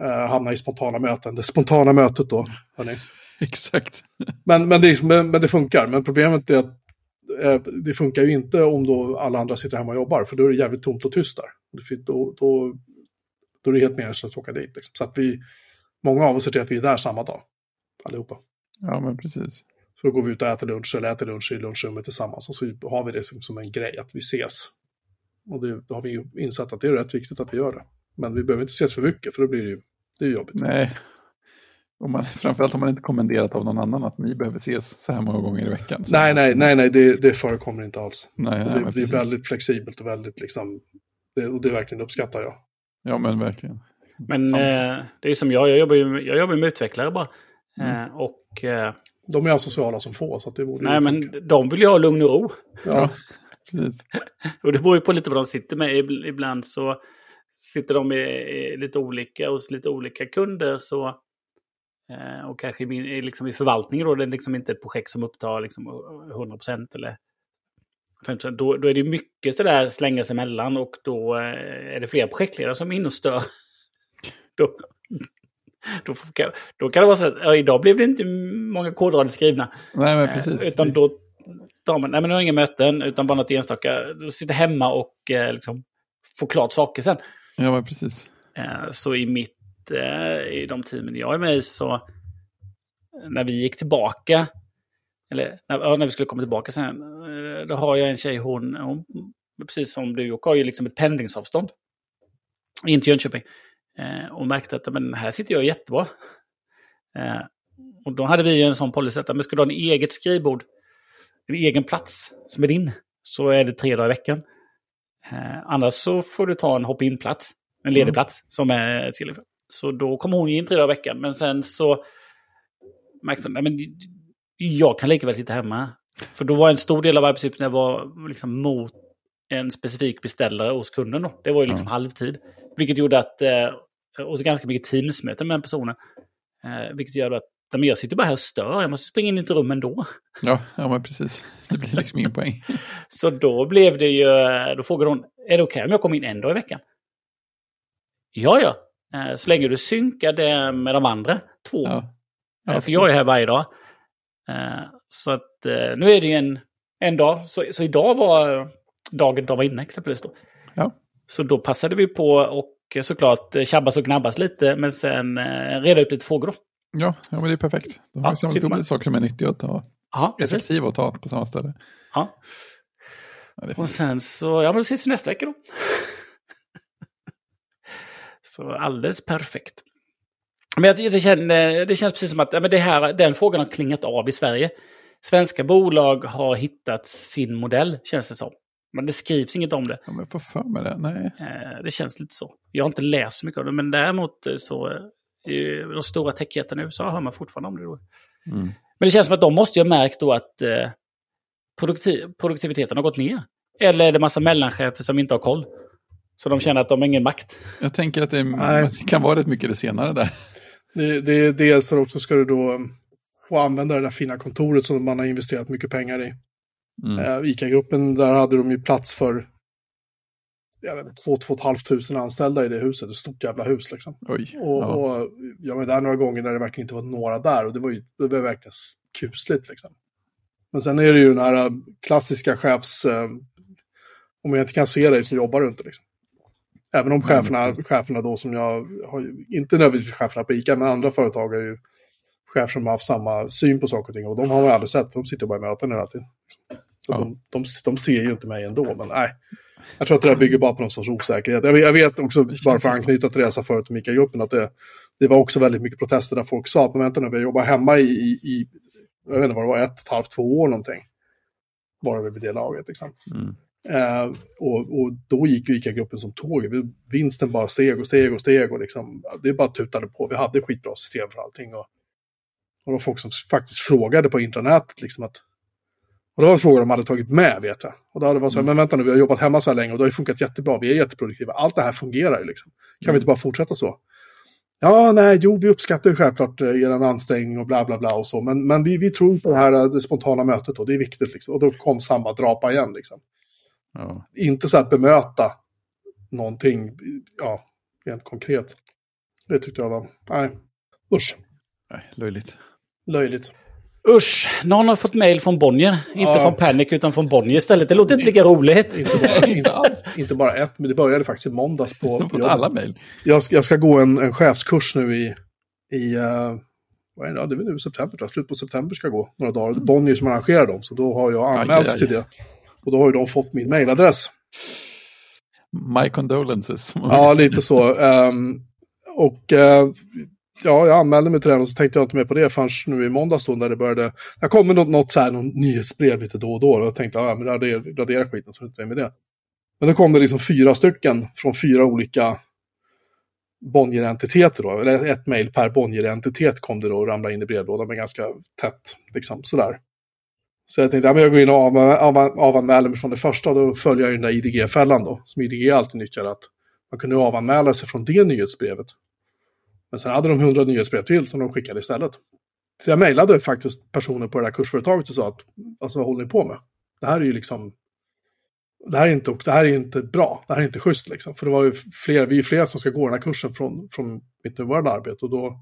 Uh, hamna i spontana möten, det spontana mötet då, hörni. Exakt. Men, men, det, men, men det funkar. Men problemet är att eh, det funkar ju inte om då alla andra sitter hemma och jobbar. För då är det jävligt tomt och tyst där. Då, då, då är det helt meningslöst att åka dit. Liksom. Så att vi, många av oss ser till att vi är där samma dag. Allihopa. Ja, men precis. Så då går vi ut och äter lunch eller äter lunch i lunchrummet tillsammans. Och så har vi det som, som en grej, att vi ses. Och det, då har vi insett att det är rätt viktigt att vi gör det. Men vi behöver inte ses för mycket, för då blir det ju det är jobbigt. Nej. Om man, framförallt har man inte kommenderat av någon annan att ni behöver ses så här många gånger i veckan. Så- Nej, nej, nej, nej, det, det förekommer inte alls. nej, nej det, det är väldigt flexibelt och väldigt liksom, det, och det verkligen uppskattar jag. Ja, men verkligen. Men eh, det är som jag, jag jobbar ju med, jag jobbar med utvecklare bara. Mm. Eh, och eh, De är asociala som få, så att det borde nej, ju men funka. de vill ju ha lugn och ro. Ja, Precis. Och det beror ju på lite vad de sitter med. Ib- Ibland så sitter de i, i lite olika hos lite olika kunder. Så, eh, och kanske i, min- i liksom i förvaltningen då, det är liksom inte ett projekt som upptar liksom 100% eller 50%. Då, då är det mycket sådär slänga sig emellan och då eh, är det fler projektledare som är inne och stör. Då, då, kan, då kan det vara så att ja, idag blev det inte många kodrader skrivna. Nej, men Eh, precis. Utan då tar man, nej men nu har inga möten, utan bara något enstaka. Då sitter hemma och eh, liksom får klart saker sen. Ja, men precis. Så i mitt, i de teamen jag är med i så, när vi gick tillbaka, eller när, när vi skulle komma tillbaka sen, eh, då har jag en tjej, hon, hon precis som du, och har ju liksom ett pendlingsavstånd. In till Jönköping. Eh, och märkte att men här sitter jag jättebra. Eh, och då hade vi ju en sån policy att men ska du ha en eget skrivbord, en egen plats som är din, så är det tre dagar i veckan. Eh, annars så får du ta en hop-in-plats, en ledig Mm. plats som är till. Så då kommer hon in tre dagar i veckan. Men sen så märkte hon, nej men jag kan lika väl sitta hemma. För då var en stor del av arbetsuppgiften var liksom mot en specifik beställare hos kunden. Då. Det var ju liksom Ja. halvtid. Vilket gjorde att, eh, och så ganska mycket teamsmöten med den personen. Eh, vilket gör att men jag sitter bara här och stör, jag måste springa in i ett rum ändå. Ja, ja, men precis. Det blir liksom ingen poäng. Så då blev det ju, då frågade hon, är det okej om jag kommer in en dag i veckan? Ja, ja. Eh, Så länge du synkar det med de andra två. Ja. Ja, För jag är här varje dag. Eh, Så att eh, nu är det ju en, en dag. Så, så idag var dagen de var inne exempelvis. Då. Ja. Så då passade vi på och såklart tjabbas och gnabbas lite, men sen eh, reda ut lite frågor då. Ja, ja men det är perfekt. De har Ja, ju samlat ihop lite saker som är nyttiga att ta. Ja. Effektiva att ta på samma ställe. Ja. Ja, Och sen så, ja men då ses vi nästa vecka då. så alldeles perfekt. Men jag, det, känner, det känns precis som att ja, men det här, den frågan har klingat av i Sverige. Svenska bolag har hittat sin modell, känns det som. Men det skrivs inget om det. Ja, men jag får för mig det. Nej. Eh, Det känns lite så. Jag har inte läst så mycket av det, men däremot eh, så... eh, De stora techjättarna i USA hör man fortfarande om det då. Mm. Men det känns som att de måste ju ha märkt då att eh, produktiv, produktiviteten har gått ner. Eller är det massa mellanchefer som inte har koll? Så de känner att de har ingen makt. Jag tänker att det, Nej. det kan vara rätt mycket det senare där. Det, det dels så också ska du då få använda det där fina kontoret som man har investerat mycket pengar i. Mm. Eh, ICA-gruppen, där hade de ju plats för jag vet, två, två och ett halvt tusen anställda i det huset. Ett stort jävla hus liksom. Oj. Och, ja. och jag var där några gånger när det verkligen inte var några där och det var ju det var verkligen kusligt liksom. Men sen är det ju den här äh, klassiska chefs... äh, Om jag inte kan se dig så jobbar du inte liksom. Även om cheferna, cheferna då som jag har, inte nödvändigtvis cheferna på ICA, men andra företag är ju chefer som har haft samma syn på saker och ting. Och de har man aldrig sett, för de sitter bara i möten hela tiden. Ja. de, de, de ser ju inte mig ändå, men nej. Jag tror att det där bygger bara på någon sorts osäkerhet. Jag vet, jag vet också, bara för att anknyta till det jag sa förut om ICA-gruppen, att det, det var också väldigt mycket protester där folk sa att men vänta nu, vi har jobbat hemma i, i, i jag vet inte vad det var, ett ett halvt, två år någonting. Bara vid det laget. Liksom. Mm. Eh, och, och då gick ju ICA-gruppen som tåg. Vi- Vinsten bara steg och steg och steg. Och liksom, det bara tutade på. Vi hade skitbra system för allting. Och, och det var folk som faktiskt frågade på intranätet. Liksom att, och det var en fråga de hade tagit med, vet jag. Och då hade det varit så här, men vänta nu, vi har jobbat hemma så här länge och det har ju funkat jättebra. Vi är jätteproduktiva. Allt det här fungerar ju liksom. Kan vi inte bara fortsätta så? Ja, nej, jo, vi uppskattar ju självklart eh, er ansträngning och bla bla bla och så. Men, men vi, vi tror på det här eh, det spontana mötet och det är viktigt liksom. Och då kom samma drapa igen liksom Ja. inte så att bemöta någonting, ja, rent konkret. Det tyckte jag var, nej, usch, Nej, löjligt. löjligt. Usch, någon har fått mail från Bonnier. Inte Ja. från Panic utan från Bonnier istället. Det låter inte lika roligt. Inte bara, inte, inte bara ett, men det började faktiskt i måndags på, Jag har på alla mejl. Jag, ska- jag ska gå en, en chefskurs nu i, i uh, vad är det, Ja, det är väl nu september, tror jag. slut på september ska jag gå några dagar. Bonnier som arrangerar dem, så då har jag anmälts till det. Och då har ju de fått min mailadress. My condolences. Ja, lite så. Ehm, och eh, ja, jag anmälde mig till den och så tänkte jag inte mer på det förrän nu i måndags då när det började. Det kommer något, något så här, någon nyhetsbrev lite då och då och jag tänkte, ja men radera, radera skiten så det är med det. Men då kom det liksom fyra stycken från fyra olika Bonnier-entiteter då, eller ett mejl per Bonnier-entitet kom det då och ramlade in i brevlådan med ganska tätt, liksom sådär. Så jag tänkte, ja, men jag går in och av, av, avanmäler mig från det första och då följer jag den där IDG-fällan då, som IDG alltid nyttjar, att man kunde avanmäla sig från det nyhetsbrevet. Men sen hade de hundra nyhetsbrev till som de skickade istället. Så jag mejlade faktiskt personer på det där kursföretaget och sa att, alltså vad håller ni på med? Det här är ju liksom, det här är inte, det här är inte bra, det här är inte schysst liksom. För det var ju fler, vi är flera som ska gå den här kursen från, från mitt nuvarande arbete och då,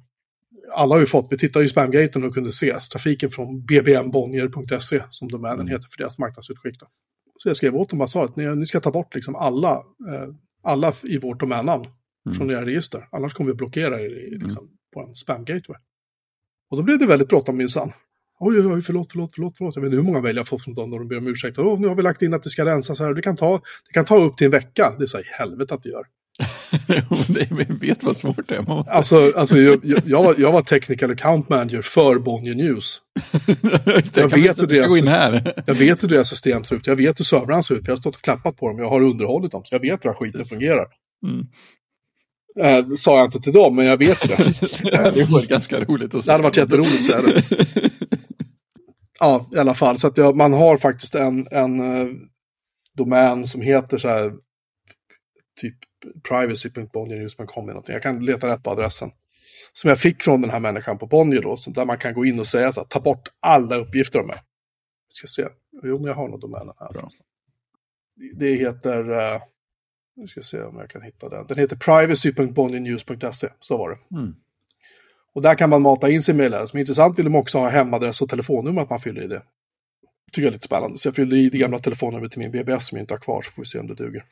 alla har ju fått, vi tittade i spamgaten och kunde se trafiken från bbmbonnier.se som domänen heter för deras marknadsutskick. Då. Så jag skrev åt dem och sa att ni, ni ska ta bort liksom alla, eh, alla i vårt domännamn från era register. Annars kommer vi blockera er i, liksom, på en spam-gateway. Och då blev det väldigt bråttom minsann. Oj, oj, oj, förlåt, förlåt, förlåt, förlåt. Jag vet inte hur många mejl jag fått från dem och de ber om ursäkt. Åh, nu har vi lagt in att det ska rensas här. Det kan ta, det kan ta upp till en vecka. Det är så här, helvete att det gör. vi vet vad svårt det är. Måste- Alltså, alltså jag, jag, jag, var, jag var technical account manager för Bonnier News. Det, jag vet hur är. här. Jag vet hur deras system ser ut. Jag vet hur servrarna ser ut. Jag har stått och klappat på dem. Jag har underhållit dem. Så jag vet hur skiten fungerar. Mm. Eh, sa jag inte till dem, men jag vet ju det. Det var ganska roligt att se. Det hade varit jätteroligt. Så är det. Ja, i alla fall. Så att jag, man har faktiskt en, en eh, domän som heter så här typ privacy.bonniernews.com eller någonting. Jag kan leta rätt på adressen. Som jag fick från den här människan på Bonnier då. Där man kan gå in och säga så här, ta bort alla uppgifter om mig. Jag ska se. Jo, men jag har nog domänen här. Bra. Det heter, uh, nu ska se om jag kan hitta den. Den heter privacy.bonniernews.se. Så var det. Mm. Och där kan man mata in sin mejladress. Men intressant vill de också ha hemadress och telefonnummer att man fyller i det. Tycker jag är lite spännande. Så jag fyllde i det gamla telefonnumret till min BBS som jag inte har kvar. Så får vi se om det duger.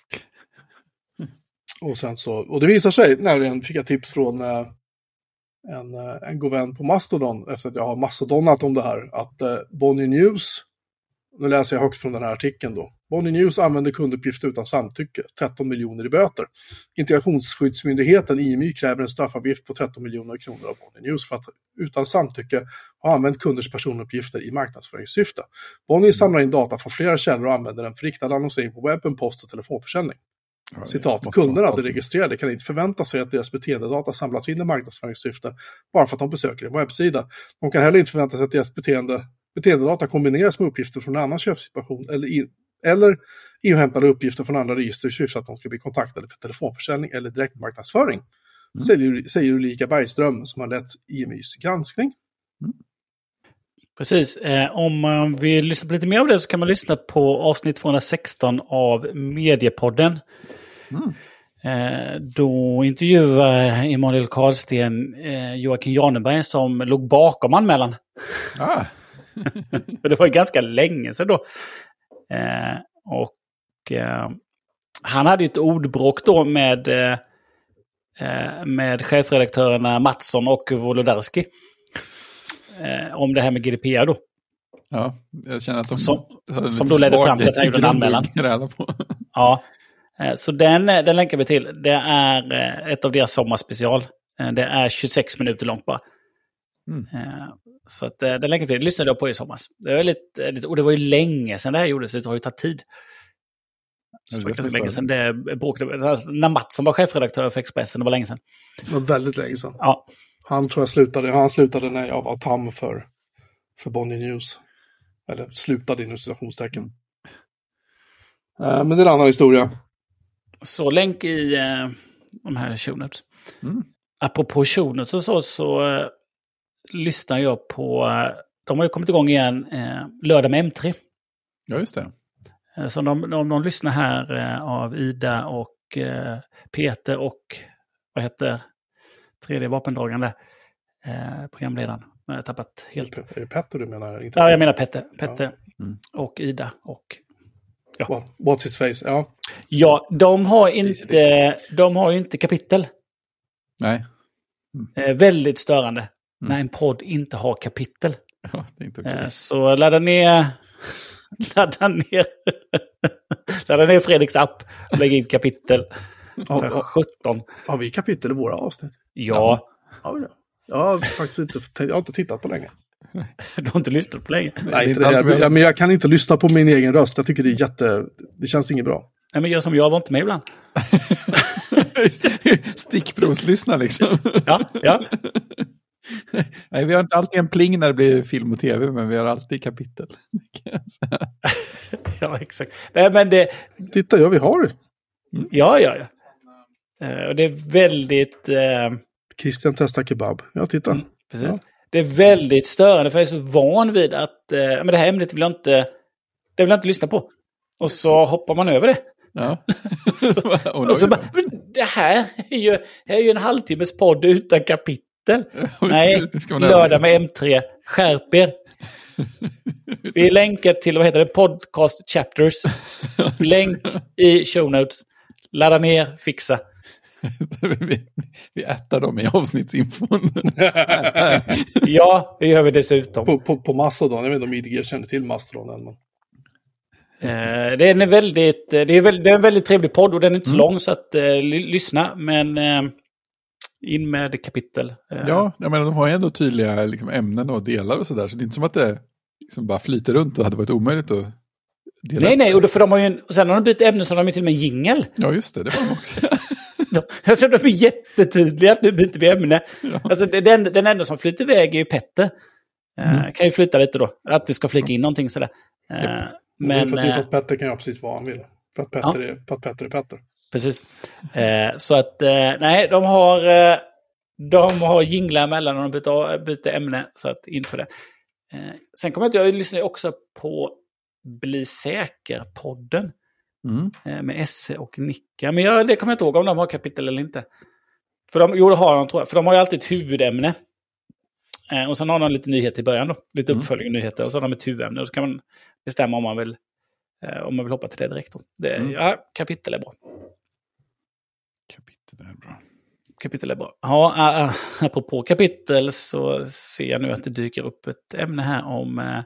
Och, sen så, och det visar sig, nämligen fick jag tips från eh, en, eh, en god vän på Mastodon, efter att jag har mastodonat om det här, att eh, Bonnier News, nu läser jag högt från den här artikeln då, Bonnier News använder kunduppgifter utan samtycke, 13 miljoner i böter. Integrationsskyddsmyndigheten, IMY, kräver en straffavgift på 13 miljoner kronor av Bonnier News för att utan samtycke ha använt kunders personuppgifter i marknadsföringssyfte. Bonnier samlar in data från flera källor och använder den för riktad annonsering på webben, post och telefonförsäljning. Citat, kunderna, de registrerade, kan inte förvänta sig att deras beteendedata samlas in i marknadsföringssyfte bara för att de besöker en webbsida. De kan heller inte förvänta sig att deras beteende, beteendedata kombineras med uppgifter från en annan köpsituation eller, eller inhämtade uppgifter från andra register i syfte att de ska bli kontaktade för telefonförsäljning eller direktmarknadsföring. Säger, säger Ulrika Bergström som har lett IMYs granskning. Precis. Eh, om man vill lyssna på lite mer av det så kan man lyssna på avsnitt 216 av Mediepodden. Mm. Eh, då intervjuar Emanuel Karlsten eh, Joakim Janeberg som låg bakom anmälan. Ah, det var ganska länge sedan då. Och han hade ett ordbråk då med, med chefredaktörerna Mattsson och Wolodarski. Eh, om det här med GDPR då. ja, jag känner att de Som- som då ledde fram till att jag gjorde en anmälan. Ja, eh, så den, eh, den länkar vi till. Det är eh, ett av deras sommarspecial. Det är 26 minuter långt bara. Mm. Så att, den länkar vi till. Det lyssnade jag på i somras. Det var lite, lite, och det var ju länge sedan det här gjordes, så det har ju tagit tid. Så det var ganska länge sedan det bråkade. Alltså, När Mattsson var chefredaktör för Expressen, det var länge sedan. Det var väldigt länge sedan. Ja, Han tror jag slutade, han slutade när jag var tam för, för Bonnier News. Eller slutade inom citationstecken. Eh, men det är en annan historia. så länk i eh, de här show notes. Mm. Apropå show notes och så, så eh, lyssnar jag på... Eh, de har ju kommit igång igen eh, lördag med M3. Ja, just det. Eh, Så om de, de lyssnar här av Ida och Peter och vad heter tredje vapendragande eh, programledaren. Jag har tappat helt. Är det Petter du menar? Inte Ja, jag menar Petter. Petter Mm. och Ida. Och... What, what's his face? Ja. Ja, de har inte, de har ju inte kapitel. Nej, Eh, väldigt störande Mm. när en podd inte har kapitel. ja, det är inte okej. Eh, så ladda ner, ladda ner, ladda ner Fredriks app och lägg in kapitel. Ja, För ja. 17. Har vi kapitel i våra avsnitt? Ja, Ja, det. Jag har faktiskt inte, jag har inte tittat på länge. du har inte lyssnat på länge. Nej, inte det. Jag, men jag kan inte lyssna på min egen röst. Jag tycker det är jätte... Det känns inget bra. Nej, men gör som jag, var inte med ibland. Stickprovslyssna liksom. Ja, ja. Nej, vi har inte alltid en pling när det blir film och tv, men vi har alltid kapitel. ja exakt. Nej, men det, Titta, ja vi har ja, ja, ja. Eh, Och det är väldigt, eh, Christian testar kebab. Ja, titta. precis. Ja. Det är väldigt störande för jag är så van vid att, eh, men det här ämnet vill jag inte, det vill jag inte lyssna på. Och så hoppar man över det. Ja. och Och så bara, "Men det här är ju, här är ju en halvtimmes podd utan kapitel. Nej, lördag med M3. Skärp er. Vi länkar till, vad heter det, podcast chapters. Länk i show notes. Ladda ner, fixa. Vi, vi äter dem i avsnittsinfon. Ja, det gör vi dessutom. På, på, på Mastodon. Jag vet inte om IDG känner till Mastodon än. Men... Eh, det är en väldigt, det är, väl- det är en väldigt trevlig podd och den är inte så lång så att eh, ly- lyssna. Men eh, in med kapitel. Eh, ja, jag menar, de har ju ändå tydliga liksom, ämnen och delar och sådär, så det är inte som att det liksom bara flyter runt och hade varit omöjligt att dela. Nej, nej, och då, för de har ju en, och sen har de bytt ämne så har de ju till och med jingel. Ja, just det, det var de också. De, alltså de är jättetydliga att nu byter vi ämne. Alltså, den, den enda som flyter iväg är ju Petter. Eh, Kan ju flytta lite då. Att det ska flika in någonting sådär. Eh, Men, för, det är för eh, att Petter kan göra precis vad han vill. För att Petter, är, för att Petter är Petter. precis. Eh, så att, eh, nej, de har, eh, de har jinglar emellan och de byter, byter ämne. Så att inför det. Eh, sen kommer jag jag lyssnar också på Bli säker-podden. Mm. eh, med Esse och Nicka. Men jag, det kommer jag inte ihåg om de har kapitel eller inte. För de, jo, det har de tror jag. För de har ju alltid ett huvudämne. Eh, och sen har de lite nyheter i början då. Lite Mm. uppföljning och nyheter. Och så har de ett huvudämne. Och så kan man bestämma om man vill, eh, om man vill hoppa till det direkt. Då. Det, Mm. Ja, kapitel är bra. Kapitel är bra. Kapitel är bra. Ja, äh, apropå kapitel så ser jag nu att det dyker upp ett ämne här om äh,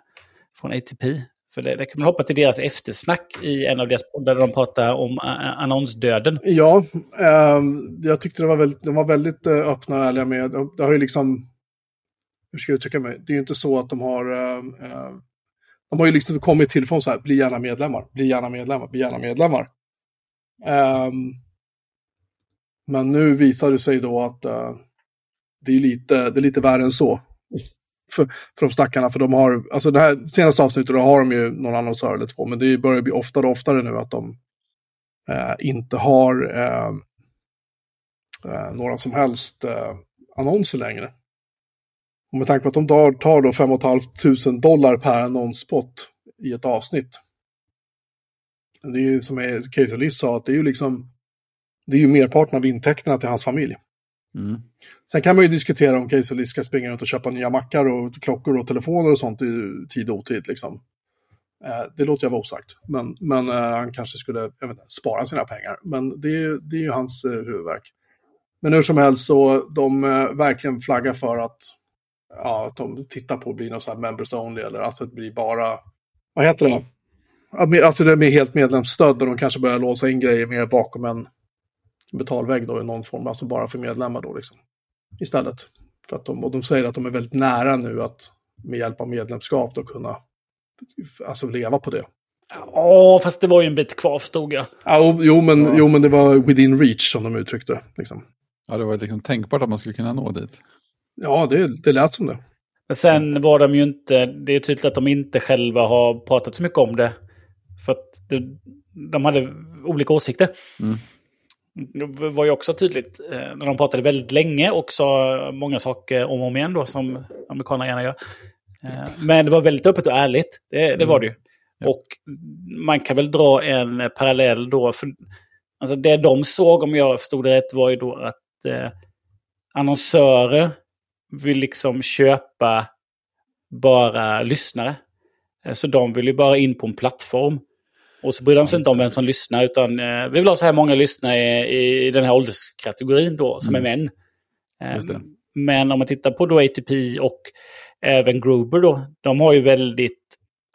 från ATP. För det, det kan man hoppa till deras eftersnack i en av deras poddar där de pratar om eh, eh, annonsdöden. Ja, eh, jag tyckte det var väldigt, de var väldigt eh, öppna och ärliga med, det har ju liksom, hur ska jag uttrycka mig, det är ju inte så att de har, eh, de har ju liksom kommit till från så här, bli gärna medlemmar, bli gärna medlemmar, bli gärna medlemmar. Eh, men nu visar det sig då att det, är lite, det är lite värre än så för, för de stackarna, för de har, alltså det här senaste avsnittet då har de ju någon annonsör eller två, men det börjar bli oftare och oftare nu att de eh, inte har eh, eh några som helst eh, annonser längre. Och med tanke på att de tar, tar då 5 500 dollar per annonsspot i ett avsnitt. Det är ju som Casey Liss sa, att det är ju liksom det är ju merparten av intäkterna till hans familj. Mm. Sen kan man ju diskutera om Casey Liss ska springa runt och köpa nya mackar och klockor och telefoner och sånt i tid och otid. Liksom. Eh, det låter jag vara osagt. Men, men eh, han kanske skulle inte, spara sina pengar. Men det, det är ju hans eh, huvudverk. Men hur som helst så de eh, verkligen flaggar för att, ja, att de tittar på att bli något sånt här members only eller alltså att bli bara, vad heter det? Alltså det är helt medlemsstöd och de kanske börjar låsa in grejer mer bakom en betalvägg då i någon form, alltså bara för medlemmar då liksom. Istället. För att de, och de säger att de är väldigt nära nu att med hjälp av medlemskap då kunna alltså leva på det. Ja, fast det var ju en bit kvar förstod jag. Ja, jo, men, ja. jo, men det var within reach som de uttryckte det. Liksom. Ja, det var liksom tänkbart att man skulle kunna nå dit. Ja, det, det lät som det. Men sen var de ju inte, det är tydligt att de inte själva har pratat så mycket om det. För att det, de hade olika åsikter. Mm. Det var ju också tydligt eh, när de pratade väldigt länge och sa många saker om och om igen då som amerikanerna gärna gör. Eh, men det var väldigt öppet och ärligt, det, det var det ju. Ja. Och man kan väl dra en parallell då. För, alltså det de såg, om jag förstod det rätt, var ju då att eh, annonsörer vill liksom köpa bara lyssnare. Eh, så de vill ju bara in på en plattform. Och så bryr de sig inte om vem som lyssnar, utan eh, vi vill ha så här många lyssnare i, i den här ålderskategorin då, som mm. är män. Eh, men om man tittar på då ATP och även Gruber då, de har ju väldigt,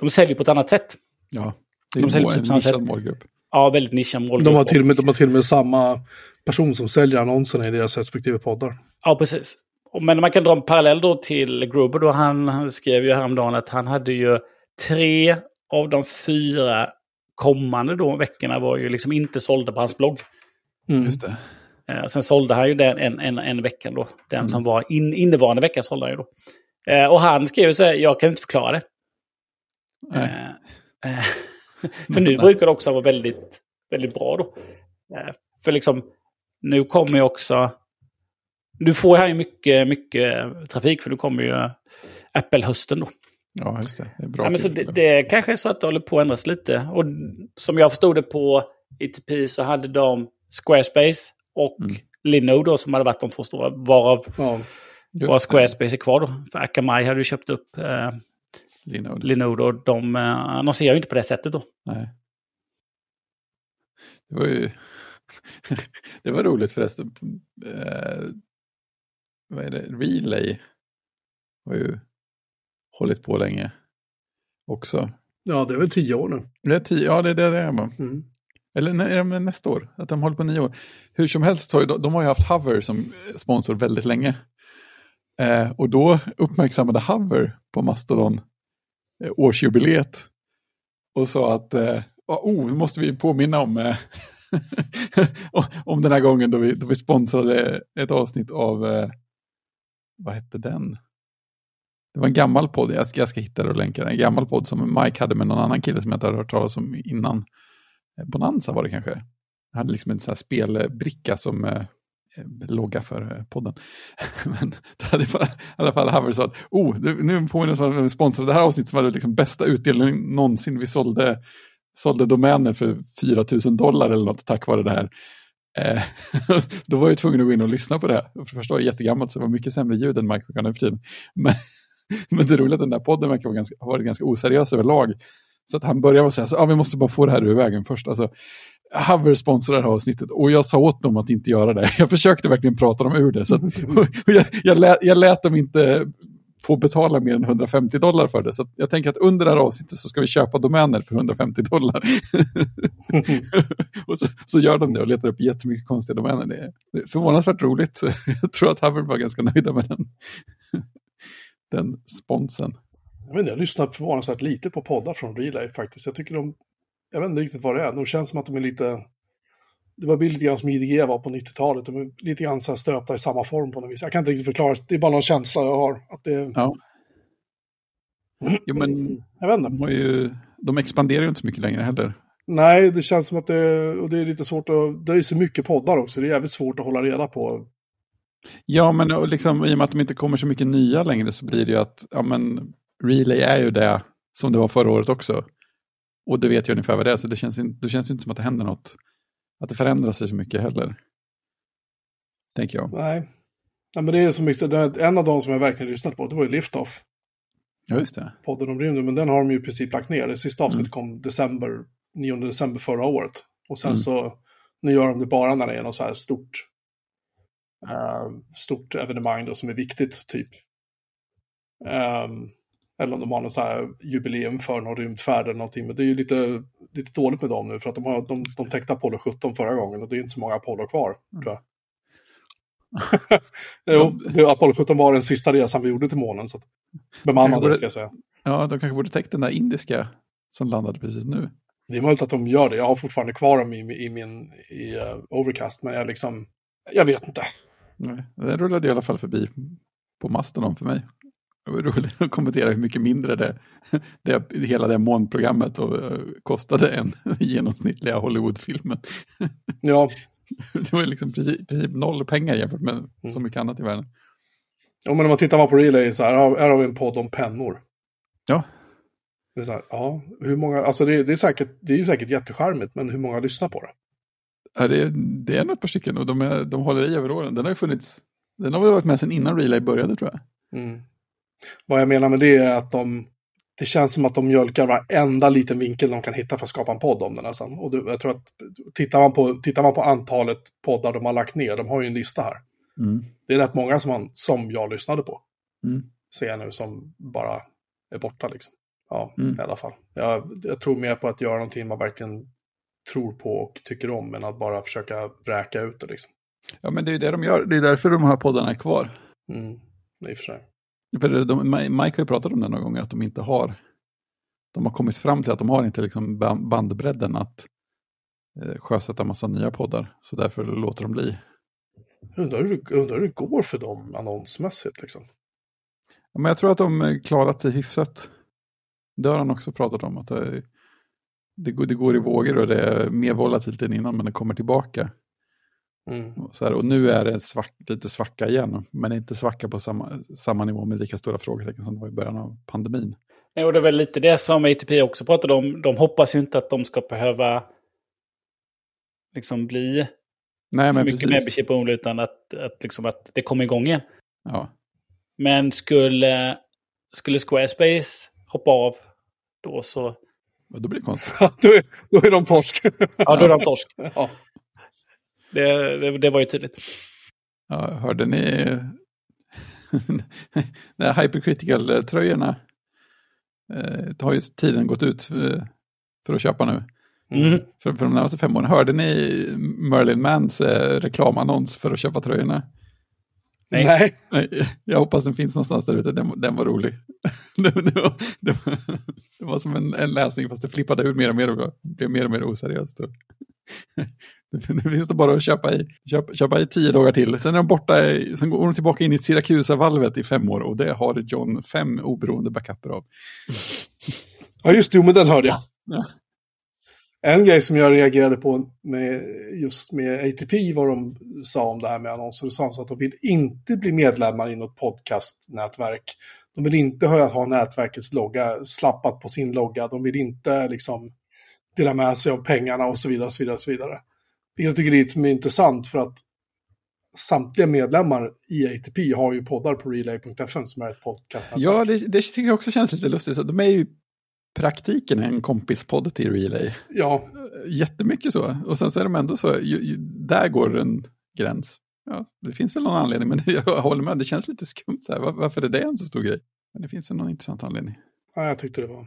de säljer på ett annat sätt. Ja, det är de säljer en nischad målgrupp. Ja, väldigt nischad målgrupp. De har, till och med, de har till och med samma person som säljer annonserna i deras respektive poddar. Ja, precis. Men man kan dra en parallell då till Gruber då. Han skrev ju häromdagen att han hade ju tre av de fyra kommande då, veckorna var ju liksom inte sålda på hans blogg. Mm. Just det. Eh, sen sålde han ju den en, en, en vecka då. Den mm. som var in, innevarande vecka sålde han ju då. Eh, och han skrev så här, jag kan inte förklara det. Eh, eh för nu brukar det också vara väldigt, väldigt bra då. Eh, för liksom, nu kommer ju också... Du får här ju mycket, mycket trafik för nu kommer ju Apple-hösten då. Ja, just det. Det är bra. Ja, men så det, det kanske är så att det håller på att ändras lite. Och som jag förstod det på ITP så hade de Squarespace och mm. Linode då som hade varit de två stora. Varav ja, bara Squarespace är kvar då. För Akamai hade ju köpt upp eh, Linode. Linode och de eh, annonserar ju inte på det sättet då. Nej. Det var ju... det var roligt förresten. Eh, vad är det? Relay var ju hållit på länge också. Ja, det är väl tio år nu. Det är tio, ja, det är det det är. Mm. Eller nej, nästa år, att de håller på nio år. Hur som helst, har de, de har ju haft Hover som sponsor väldigt länge. Eh, och då uppmärksammade Hover på Mastodon eh, årsjubileet och sa att eh, oh, måste vi påminna om, eh, om den här gången då vi, då vi sponsrade ett avsnitt av, eh, vad hette den? Det var en gammal podd, jag ska, jag ska hitta det och länka den. En gammal podd som Mike hade med någon annan kille som jag inte hade hört talas om innan. Eh, Bonanza var det kanske. Jag hade liksom en sån här spelbricka som eh, eh logga för eh, podden. Men det hade i alla fall Haver sa att oh, nu påminner jag om att vi sponsrade det här avsnittet som var det liksom bästa utdelning någonsin. Vi sålde, sålde domäner för 4 000 dollar eller något tack vare det här. Eh, då var jag tvungen att gå in och lyssna på det. För det första var det jättegammalt så det var mycket sämre ljud än Mike nu för tiden. Men, men det roliga är att den där podden verkar vara ganska, ha varit ganska oseriös överlag. Så att han började med att säga, så, ah, vi måste bara få det här ur vägen först. Alltså, Hover sponsrar det här avsnittet och jag sa åt dem att inte göra det. Jag försökte verkligen prata dem ur det. Så att, jag, jag, lät, jag lät dem inte få betala mer än 150 dollar för det. Så jag tänker att under det här avsnittet så ska vi köpa domäner för 150 dollar. och så, så, gör de det och letar upp jättemycket konstiga domäner. Det är förvånansvärt roligt. jag tror att Hubbard var ganska nöjda med den, den sponsen. Jag, vet inte, jag lyssnar förvånansvärt lite på poddar från Relay faktiskt. Jag tycker de, jag vet inte riktigt vad det är, de känns som att de är lite, det var lite grann som IDG var på 90-talet, de är lite grann så här stöpta i samma form på något vis. Jag kan inte riktigt förklara, det är bara någon känsla jag har. Att det... Ja. Jo, men jag vet inte. De, ju, de expanderar ju inte så mycket längre heller. Nej, det känns som att det, och det är lite svårt att, det är så mycket poddar också, det är jävligt svårt att hålla reda på. Ja, men liksom, i och med att de inte kommer så mycket nya längre så blir det ju att, ja men, Relay är ju det som det var förra året också. Och det vet jag ungefär vad det är, så det känns, in, det känns inte som att det händer något. Att det förändrar sig så mycket heller. Tänker jag. Nej. Nej men det är så mycket, en av de som jag verkligen lyssnat på, det var ju Liftoff. Ja, just det. Podden om rymden, men den har de ju i princip lagt ner. Det sista avsnittet mm. kom december, 9 december förra året. Och sen mm. så, nu gör de det bara när det är något så här stort, stort evenemang då som är viktigt, typ. Um, eller om de har något så här jubileum för någon rymdfärd eller någonting. Men det är ju lite, lite dåligt med dem nu för att de, har, de, de täckte Apollo 17 förra gången och det är inte så många Apollo kvar, mm. tror jag. jo, Apollo 17 var den sista resan vi gjorde till månen. Så bemannade, borde, ska jag säga. Ja, de kanske borde täckt den där indiska som landade precis nu. Det är möjligt att de gör det. Jag har fortfarande kvar dem i, i min i, uh, Overcast, men jag liksom, jag vet inte. Nej, den rullade i alla fall förbi på Mastodon för mig. Det var roligt att kommentera hur mycket mindre det, det hela det månprogrammet och, uh, kostade än genomsnittliga Hollywoodfilmen. Ja. Det var liksom precis, precis noll pengar jämfört med mm. så mycket annat i världen. Ja, men om man tittar på Relay så här, här har vi en podd om pennor. Ja. Det är så här, ja, hur många, alltså det, det, är säkert, det är ju säkert jättecharmigt, men hur många lyssnar på det? Ja, det, det är nog ett par stycken och de, är, de håller i över åren. Den har ju funnits, den har väl varit med sedan innan Relay började tror jag. Mm. Vad jag menar med det är att de, det känns som att de mjölkar varenda liten vinkel de kan hitta för att skapa en podd om den nästan. Och det, jag tror att tittar man, på, tittar man på antalet poddar de har lagt ner, de har ju en lista här. Mm. Det är rätt många som, man, som jag lyssnade på. Mm. Ser jag nu som bara är borta liksom. Ja, mm. i alla fall. Jag, jag tror mer på att göra någonting man verkligen tror på och tycker om, än att bara försöka vräka ut det liksom. Ja, men det är det de gör. Det är därför de här poddarna är kvar. Mm, i och för sig. För de, Mike har ju pratat om det några gånger, att de inte har, de har kommit fram till att de har inte liksom bandbredden att eh, sjösätta massa nya poddar. Så därför låter de bli. Undrar hur, undrar hur det går för dem annonsmässigt liksom. Ja, men jag tror att de klarat sig hyfsat. Det har han också pratat om. att det, det, går, det går i vågor och det är mer volatilt än innan men det kommer tillbaka. Mm. Så här, och nu är det svack, lite svacka igen, men inte svacka på samma, samma nivå med lika stora frågetecken som det var i början av pandemin. Nej, och det är väl lite det som ATP också pratade om. De hoppas ju inte att de ska behöva liksom bli Nej, men mycket membership only, utan att, att, liksom att det kommer igång igen. Ja. Men skulle, skulle Squarespace hoppa av då så... Ja, då blir det konstigt. då, är, då är de torsk. ja, då är de torsk. ja. Det, det, det var ju tydligt. Ja, hörde ni när Hypercritical-tröjorna eh, har ju tiden gått ut eh, för att köpa nu. Mm. För, för de närmaste fem åren. Hörde ni Merlin Mans eh, reklamannons för att köpa tröjorna? Nej. Nej. Jag hoppas den finns någonstans där ute, den, den var rolig. det, var, det, var, det, var, som en, en, läsning fast det flippade ut mer och mer och blev mer och mer oseriöst. Det finns det bara att köpa i, köpa, köpa i tio dagar till. Sen är de borta, sen går de tillbaka in i Siracusa-valvet i fem år och det har John fem oberoende backuper av. Ja, just det, men den hörde jag. Ja. En grej som jag reagerade på med just med ATP, vad de sa om det här med annonser, och sa så att de vill inte bli medlemmar i något podcastnätverk. De vill inte ha nätverkets logga slappat på sin logga. De vill inte liksom dela med sig av pengarna och så vidare. Och så vidare, och så vidare. Jag tycker det är intressant för att samtliga medlemmar i ATP har ju poddar på relay.fm som är ett podcast. Ja, det, det, tycker jag också känns lite lustigt. De är ju praktiken är en kompispodd till Relay. Ja, Jättemycket så. Och sen så är de ändå så, ju, ju, där går en gräns. Ja, det finns väl någon anledning, men jag håller med, det känns lite skumt. Så här. Var, varför är det en så stor grej? Men det finns väl någon intressant anledning. ja jag tyckte det var...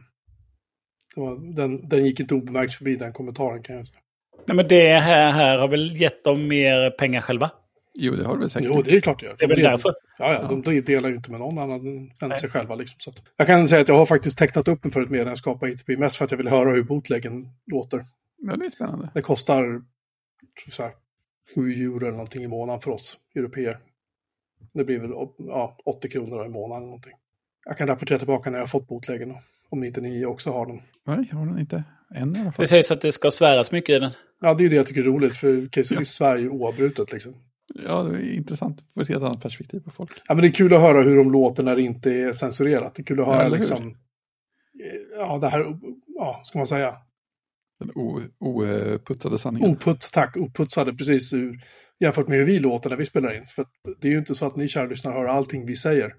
Det var den, den gick inte obemärkt förbi den kommentaren kan jag säga. Nej, men det här, här har väl gett dem mer pengar själva? Jo, det har det väl säkert. Jo, det är klart det gör. Det är väl De- därför. Ja, ja, de de delar ju inte med någon annan än sig själva. Liksom, så att, jag kan säga att jag har faktiskt tecknat upp mig för ett medlemskap på ITP, mest för att jag vill höra hur bootleggen låter. Ja, det är spännande. Det kostar tror jag, så här, 7 euro eller någonting i månaden för oss europeer. Det blir väl ja, 80 kronor i månaden eller någonting. Jag kan rapportera tillbaka när jag har fått bootleggen, om inte ni också har dem. Nej, jag har den inte. Än i alla fall. Det sägs att det ska sväras mycket i den. Ja, det är ju det jag tycker är roligt, för Casey Ja. ja. svär ju oavbrutet liksom. Ja, det är intressant. Få ett helt annat perspektiv på folk. Ja, men det är kul att höra hur de låter när det inte är censurerat. Det är kul att Ja, höra hur? liksom, eh, ja, det här, ja, ska man säga, Den oputsade sanningen. Oputs, tack, oputsade precis ur, jämfört med hur vi låter när vi spelar in. För det är ju inte så att ni kära lyssnare hör allting vi säger.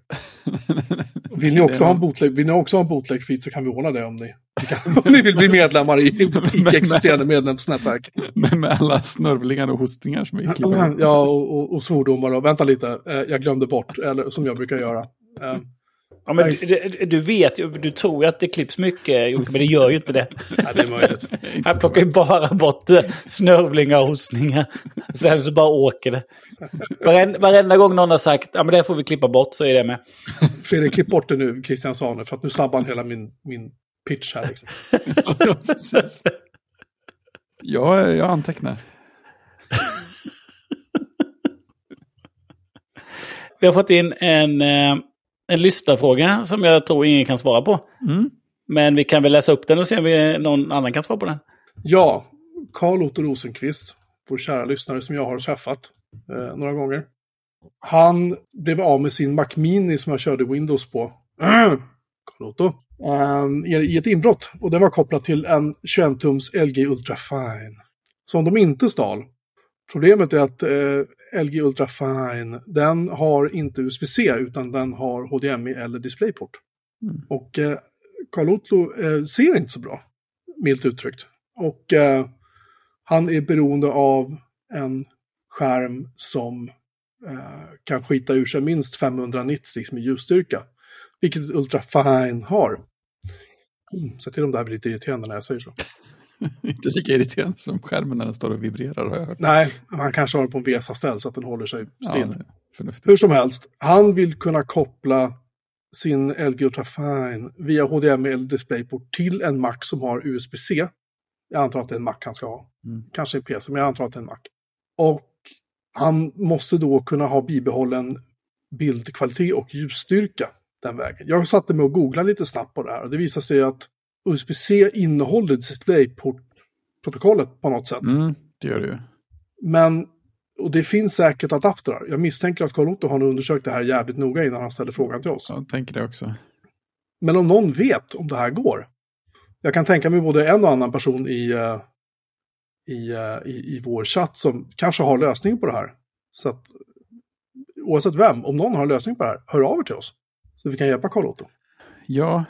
Vill ni också ha en bootleg, vill ni också ha en bootleg-feed så kan vi ordna det om ni, om ni vill bli medlemmar i icke existerande medlemsnätverk. med, med alla snörvlingar och hostningar som vi klipper. Ja, och, och, och svordomar och vänta lite, eh, jag glömde bort, eller som jag brukar göra. Ja, men du, du- vet ju, du tror ju att det klipps mycket, men det gör ju inte det. nej, det är möjligt. Han plockar ju bara bort eh, snörvlingar och hostningar. Sen så bara åker det. Varenda, varenda gång någon har sagt ja men det får vi klippa bort så är det med. Fredrik, klipp bort det nu, Christian Sane, för att nu sabbar han hela min, min pitch här. Liksom. Ja, precis. Ja, jag antecknar. Vi har fått in en, eh, en lyssnarfråga som jag tror ingen kan svara på. Mm. Men vi kan väl läsa upp den och se om vi, någon annan kan svara på den. Ja, Karl Otto Rosenqvist, vår kära lyssnare som jag har träffat eh, några gånger. Han blev av med sin Mac Mini som jag körde Windows på. Karl Otto. Ehm, i, I ett inbrott. Och den var kopplad till en 21-tums LG Ultrafine. Som de inte stal. Problemet är att eh, LG Ultrafine, den har inte USB-C utan den har HDMI eller DisplayPort. Mm. Och eh, Carl Otto eh, ser inte så bra, milt uttryckt. Och eh, han är beroende av en skärm som eh, kan skita ur sig minst 500 nits liksom, i ljusstyrka. Vilket Ultrafine har. Mm, så till de där blir lite irriterande när jag säger så. Inte lika irriterande som skärmen när den står och vibrerar har jag hört. Nej, han kanske har den på en VESA-ställ så att den håller sig still. Ja, förnuftigt. Hur som helst, han vill kunna koppla sin LG Ultrafine via HDMI eller DisplayPort till en Mac som har USB-C. Jag antar att det är en Mac han ska ha. Mm. Kanske en PC, men jag antar att det är en Mac. Och han måste då kunna ha bibehållen bildkvalitet och ljusstyrka den vägen. Jag satte mig och googlade lite snabbt på det här och det visar sig att USB-C innehåller DisplayPort-protokollet på något sätt. Mm, det gör det ju. Men, och det finns säkert adaptrar. Jag misstänker att Carl Otto har undersökt det här jävligt noga innan han ställde frågan till oss. Jag tänker det också. Men om någon vet om det här går. Jag kan tänka mig både en och annan person i, eh, i, eh, i, i vår chatt som kanske har lösning på det här. Så att oavsett vem, om någon har en lösning på det här, hör av er till oss. Så vi kan hjälpa Carl Otto. Ja,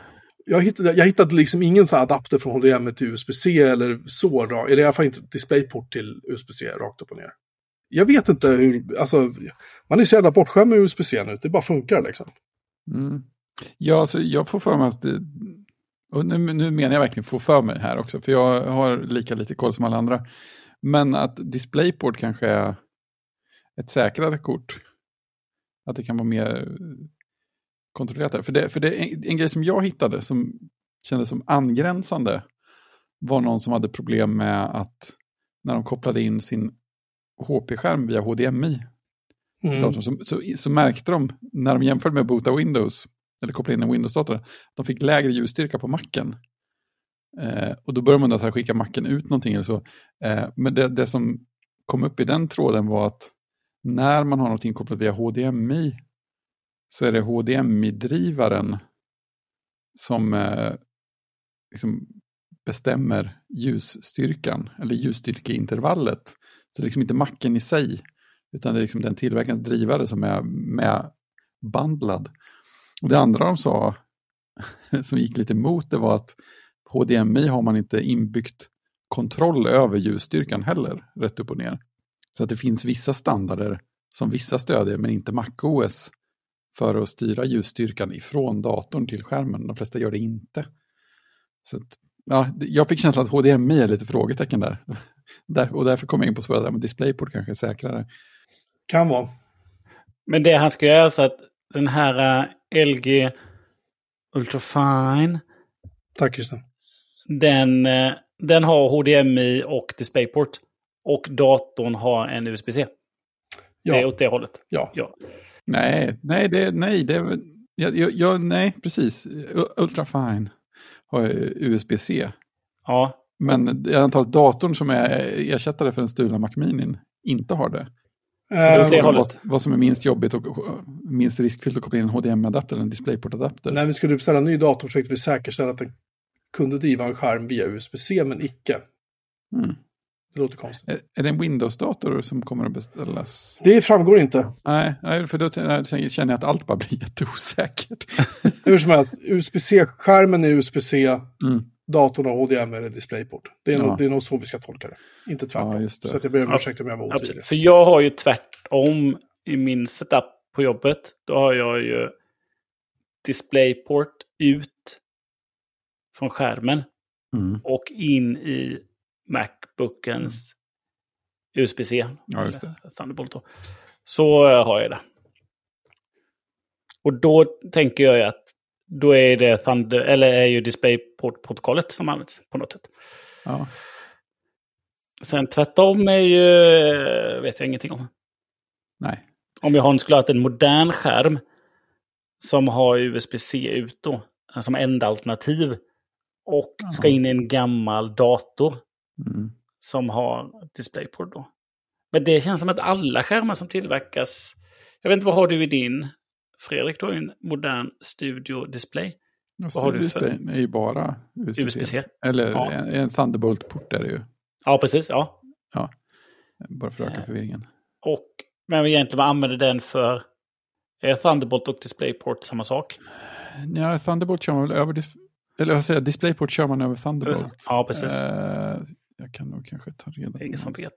jag hittade, jag hittade liksom ingen så här adapter från HDMI till USB-C eller så, eller i alla fall inte DisplayPort till USB-C rakt upp och ner. Jag vet inte hur, alltså, man är så jävla bortskämd med USB-C nu, det bara funkar liksom. Mm. Ja, alltså, jag får för mig att det, och nu, nu menar jag verkligen få för mig här också, för jag har lika lite koll som alla andra. Men att DisplayPort kanske är ett säkrare kort. Att det kan vara mer kontrollerat där. För det, för det en, en grej som jag hittade som kändes som angränsande var någon som hade problem med att när de kopplade in sin HP-skärm via HDMI Mm. så, så, så märkte de när de jämförde med att boota Windows, eller koppla in en Windows-dator, att de fick lägre ljusstyrka på macken. Eh, och då började man då skicka macken ut någonting eller så. Eh, men det, det som kom upp i den tråden var att när man har någonting kopplat via HDMI så är det HDMI-drivaren som eh, liksom bestämmer ljusstyrkan, eller ljusstyrkeintervallet. Så det är liksom inte macken i sig, utan det är liksom den tillverkarens drivare som är medbandlad. Och det andra de sa, som gick lite emot det var att HDMI har man inte inbyggt kontroll över ljusstyrkan heller, rätt upp och ner. Så att det finns vissa standarder som vissa stödjer, men inte MacOS, för att styra ljusstyrkan ifrån datorn till skärmen. De flesta gör det inte. Så att, ja, jag fick känslan att HDMI är lite frågetecken där. där och därför kom jag in på spåret att DisplayPort kanske är säkrare. Kan vara. Men det han ska göra så att den här uh, LG Ultrafine. Tack Christian. Den, uh, den har HDMI och DisplayPort. Och datorn har en USB-C. Ja. Det är åt det hållet. Ja. ja. Nej, nej, det, nej, det, jag, jag, nej, precis. Ultrafine har USB-C. Ja. Men jag antar att datorn som är ersättare för den stulna Mac Mini inte har det. Så det det hållet. vad, vad som är minst jobbigt och minst riskfyllt att koppla in en HDMI-adapter eller en DisplayPort-adapter. När vi skulle beställa en ny dator försökte vi säkerställa att den kunde driva en skärm via USB-C, men icke. Mm. Det låter konstigt. Är, är det en Windows-dator som kommer att beställas? Det framgår inte. Nej, för då känner jag att allt bara blir jätteosäkert. Hur som helst, USB-C-skärmen är USB-C, Mm. datorn har HDMI eller DisplayPort. Det är, Ja. nog, det är nog så vi ska tolka det. Inte tvärtom. Ja, just det. Så att jag ber om ursäkt om jag var otydlig. Absolut. För jag har ju tvärtom i min setup på jobbet. Då har jag ju DisplayPort ut från skärmen Mm. och in i Macbookens USB-C. Ja, just det. Thunderbolt då. Så eh, har jag det. Och då tänker jag ju att då är det Thunder, eller är ju DisplayPort-protokollet som används på något sätt. Ja. Sen tvärtom är ju, eh, vet jag ingenting om. Nej. Om jag har skulle ha en modern skärm som har USB-C ut då, eh, som enda alternativ. Och ska in i en gammal dator Mm. Som har DisplayPort då. Men det känns som att alla skärmar som tillverkas... Jag vet inte, vad har du i din? Fredrik, du har ju en modern Studio Display. Vad har du för- är ju bara USB-C. USB-C. Eller Ja. en, en Thunderbolt-port är det ju. Ja, precis. Ja. Bara för att öka Ja. förvirringen. Och, men egentligen vad använder den för? Är Thunderbolt och DisplayPort samma sak? Ja, Thunderbolt kör man väl över... Eller vad säger jag? DisplayPort kör man över Thunderbolt. Ja, precis. Eh, jag kan nog kanske ta reda Det på ingen som vet.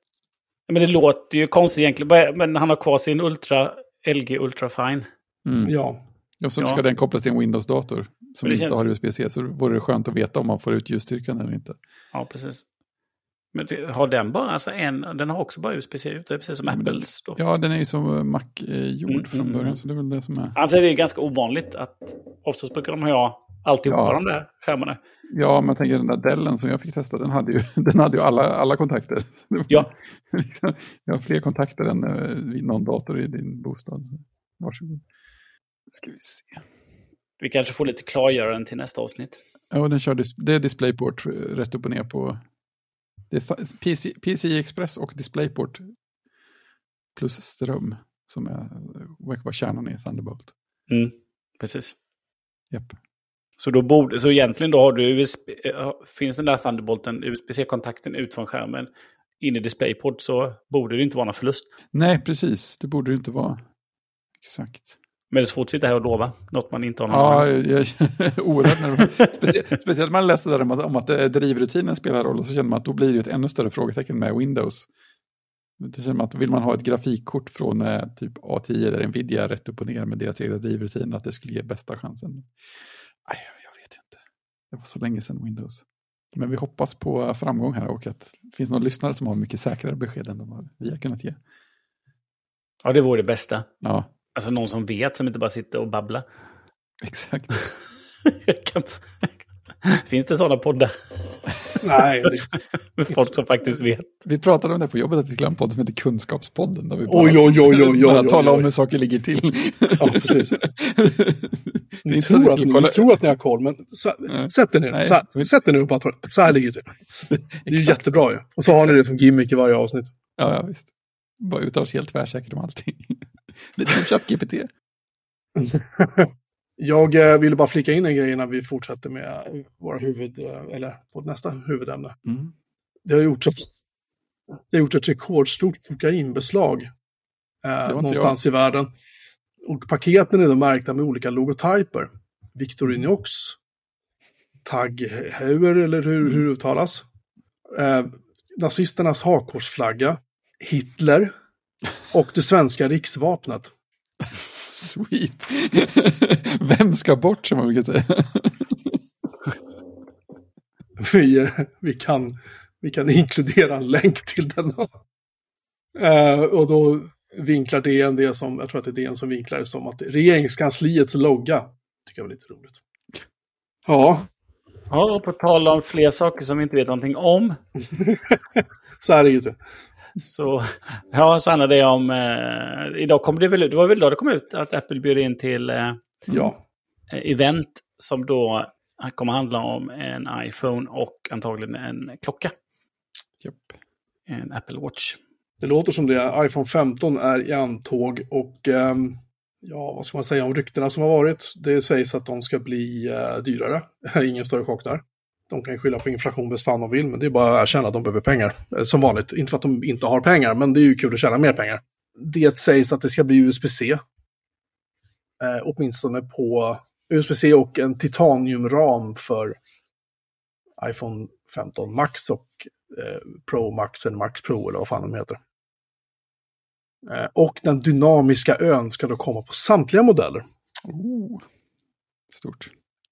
Men det låter ju konstigt egentligen. Men han har kvar sin Ultra, LG Ultrafine. Mm. Ja. Och så Ja. ska den kopplas till en Windows-dator som inte känns- har USB-C. Så vore det skönt att veta om man får ut ljusstyrkan eller inte. Ja, precis. Men det- har den bara alltså en, den har också bara USB-C ut, det är precis som den- Apples. Då. Ja, den är ju som eh, Mac-gjord Mm, från mm, början. mm. Så det är väl det som är... Alltså det är ganska ovanligt att oftast brukar de ha alltihopa Ja. de där skärmarna. Ja, men jag tänker den där Dellen som jag fick testa, den hade ju, den hade ju alla, alla kontakter. Ja. jag har fler kontakter än eh, någon dator i din bostad. Varsågod. Ska vi se. Vi kanske får lite klargöranden till nästa avsnitt. Ja, den kör det är DisplayPort eh, rätt upp och ner på... Det är PC, PCI Express och DisplayPort plus ström som är, eh, verkar vara kärnan i Thunderbolt. Mm, precis. Japp. Så, då borde, så egentligen då har du USB, eh, finns den där Thunderbolten, USB-C-kontakten ut från skärmen in i DisplayPort så borde det inte vara någon förlust. Nej, precis. Det borde det inte vara. Exakt. Men det är svårt att sitta här och lova något man inte har någon Ja, jag är oerhört nervös. Speciellt, speciellt man läser där om att, om att eh, drivrutinen spelar roll och så känner man att då blir det ett ännu större frågetecken med Windows. Det känner man att vill man ha ett grafikkort från eh, typ A10 eller Nvidia rätt upp och ner med deras egna drivrutiner att det skulle ge bästa chansen. Nej, jag vet inte. Det var så länge sedan Windows. Men vi hoppas på framgång här och att det finns någon lyssnare som har mycket säkrare besked än vad vi har kunnat ge. Ja, det vore det bästa. Ja, Alltså någon som vet, som inte bara sitter och babblar. exakt. Kan- Finns det sådana poddar? Nej, det, folk som faktiskt vet. Vi pratade om det på jobbet att vi skulle ha en podd som heter Kunskapspodden. Där vi bara, Oj, oj, oj, oj, oj, bara talar om hur saker ligger till. Ja, precis. Ni, tror att, kolla- ni tror att ni har koll, men så, Nej. sätt er ner. Nej. Så här, sätt er ner och bara Så här ligger det till. Det är jättebra ju. Och så har ni det som gimmick i varje avsnitt. Ja, ja, visst. Bara uttalar oss helt tvärsäkert om allting. Lite som ChatGPT. Jag eh, ville bara flika in en grej innan vi fortsätter med våra huvud, eh, eller vårt nästa huvudämne. Mm. Det har gjorts ett, det har gjorts ett rekordstort kokainbeslag eh, någonstans i världen. Och paketen är då märkta med olika logotyper. Victorinox, Tag Heuer, eller hur, hur det uttalas. Eh, nazisternas hakkorsflagga, Hitler och det svenska riksvapnet. Sweet. Vem ska bort som man brukar säga. Vi, vi, kan, vi kan inkludera en länk till den. Eh, och då vinklar DN det som, jag tror att det är DN som vinklar det som att regeringskansliets logga. Tycker jag var lite roligt. Ja, Ja, och på tal om fler saker som vi inte vet någonting om. så här är det ju inte. Så, ja, så handlar det om... Eh, idag kom det väl ut, det var väl idag det kom ut att Apple bjöd in till eh, Ja, event som då kommer handla om en iPhone och antagligen en klocka. Japp. En Apple Watch. det låter som det. iPhone 15 är i antåg och ehm, ja, vad ska man säga om ryktena som har varit? Det sägs att de ska bli eh, dyrare. Ingen större chock där. De kan ju skylla på inflation bäst fan de vill, men det är bara att erkänna att de behöver pengar. Eh, som vanligt, inte för att de inte har pengar, men det är ju kul att tjäna mer pengar. Det sägs att det ska bli USB-C. Eh, åtminstone på USB-C och en titaniumram för iPhone 15 Max och eh, Pro Max eller Max Pro eller vad fan de heter. Eh, och den dynamiska ön ska då komma på samtliga modeller. Oh. Stort.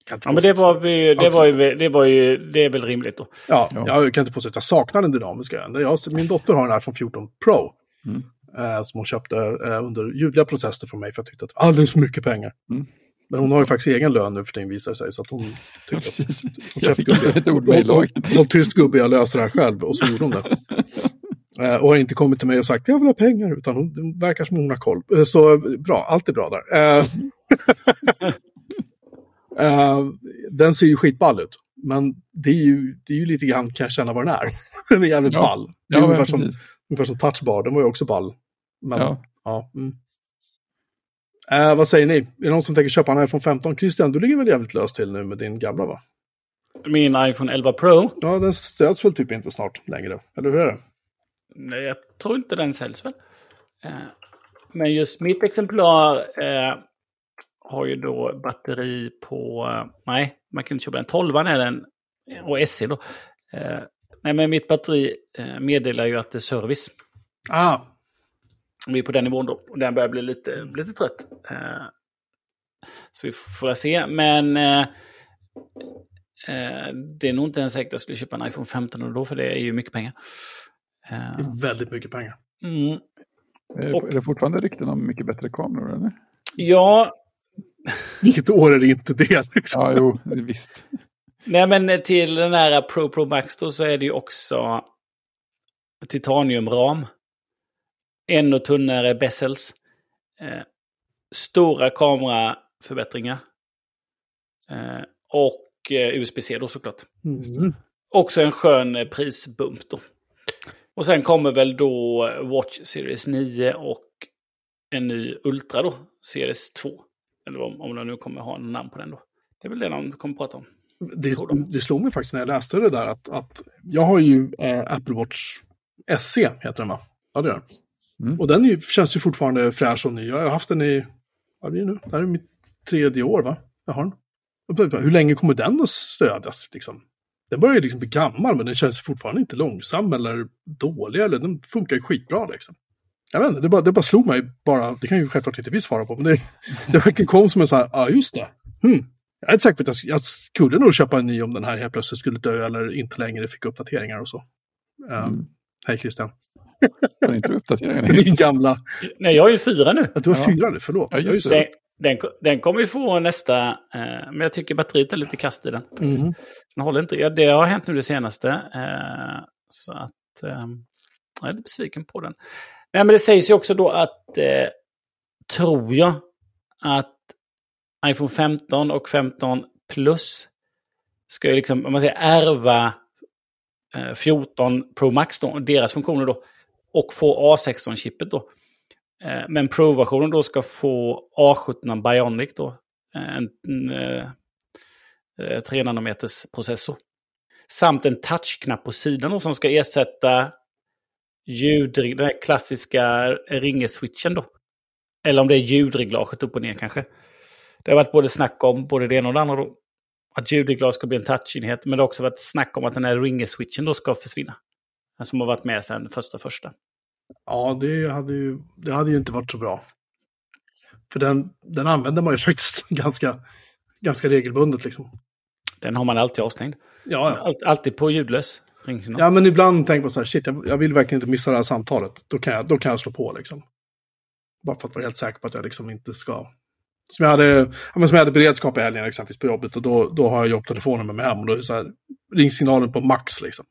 Ja, men det var, vi, det var, ju, det var ju... Det är väl rimligt då. Ja, Ja. jag kan inte påstå att jag saknar den dynamiska ön. Jag, min dotter har en iPhone 14 Pro. Mm. Eh, som hon köpte eh, under ljudliga protester från mig för att jag tyckte att det var alldeles för mycket pengar. Mm. Men hon har ju faktiskt egen lön nu för tiden visar det sig. Så att hon tyckte att hon Jag fick köpte ett ord med. Håll tyst gubbe, jag löser det här själv. Och så gjorde hon det. Eh, och har inte kommit till mig och sagt jag vill ha pengar, utan hon verkar som hon har koll. Eh, Så bra, allt är bra där. Eh, den ser ju skitball ut. Men det är ju, det är ju lite grann, kan jag känna vad den är. den är jävligt Ja. ball. Det är Ja, ungefär, som, ungefär som touchbar, den var ju också ball. Men, ja. Ja. mm. eh, vad säger ni? Är det någon som tänker köpa en iPhone 15? Christian, du ligger väl jävligt löst till nu med din gamla va? Min iPhone 11 Pro. Ja, den stöds väl typ inte snart längre, eller hur är det? Nej, jag tror inte den säljs väl. Eh, Men just mitt exemplar har ju då batteri på... Nej, man kan inte köpa den. 12 är den. Och SE då. Eh, Nej, men mitt batteri eh, meddelar ju att det är service. Ah, Vi är på den nivån då. Och den börjar bli lite, lite trött. Eh, Så vi får se. Men eh, eh, det är nog inte ens säkert att jag skulle köpa en iPhone 15 då, för det är ju mycket pengar. det Eh, är väldigt mycket pengar. Mm. Är, Och- är det fortfarande rykten om mycket bättre kameror? Eller? Ja, Vilket år är det inte det? Liksom? Ja, jo, visst. Nej, men till den här Pro Pro Max då så är det ju också titaniumram. Ännu tunnare bezels. Eh, stora kameraförbättringar. Eh, och eh, USB-C då såklart. Mm. Också en skön eh, prisbump då. Och sen kommer väl då Watch Series 9 och en ny Ultra då, Series 2. Eller om, om de nu kommer ha en namn på den då. Det är väl det de kommer prata om. Det, det slog mig faktiskt när jag läste det där att, att jag har ju eh, Apple Watch SE, heter den va? Ja, det gör den. Mm. Och den är, ju- känns ju fortfarande fräsch och ny. Jag har haft den i, vad blir det nu? Det här är mitt tredje år va? Jag har den. Hur länge kommer den att stödjas liksom? Den börjar ju liksom bli gammal men den känns fortfarande inte långsam eller dålig. Eller den funkar ju skitbra liksom. Jag vet inte, det bara, det bara slog mig bara. Det kan ju självklart inte vi svara på. Men det, det verkligen kom som en så här, ja just det. Hmm. Jag är inte säker på att jag, jag skulle nog köpa en ny om den här helt plötsligt skulle dö eller inte längre fick uppdateringar och så. Eh, Mm. Hej Christian. Kan inte uppdatera Din gamla. Nej, jag är ju fyra nu. Att du har Ja. fyra nu, förlåt. Ja, just det. Den, den, kommer vi få nästa, eh, men jag tycker batteriet är lite kast i den. Faktiskt. Mhm. Den håller inte. Ja, det har hänt nu det senaste. Eh, så att eh, jag är lite besviken på den. Nej, men det sägs ju också då att, eh, tror jag, att iPhone 15 och 15 Plus ska ju liksom, om man säger ärva eh, 14 Pro Max då, deras funktioner då, och få A16-chippet då. Eh, Men Pro-versionen då ska få A17 Bionic då. En, en eh, eh 3 nanometers processor. Samt en touchknapp på sidan då, som ska ersätta ljud, den här klassiska ringeswitchen då. Eller om det är ljudreglaget upp och ner kanske. Det har varit både snack om både det ena och det andra då. att ljudglas ska bli en touchenhet. Men det har också varit snack om att den här ringer-switchen då ska försvinna. Den som har varit med sedan första första. Ja, det hade ju, det hade ju inte varit så bra. För den, den använder man ju faktiskt ganska, ganska regelbundet liksom. Den har man alltid avstängd. Ja, ja. Allt, alltid på ljudlös ringsignal. ja men ibland tänker man så här, shit, jag, jag vill verkligen inte missa det här samtalet. Då kan jag, då kan jag slå på liksom. Bara för att vara helt säker på att jag liksom inte ska... Som jag hade, ja, men som jag hade beredskap i helgen exempelvis på jobbet och då, då har jag jobbtelefonen med mig hem och då är det så här, ringsignalen på max liksom.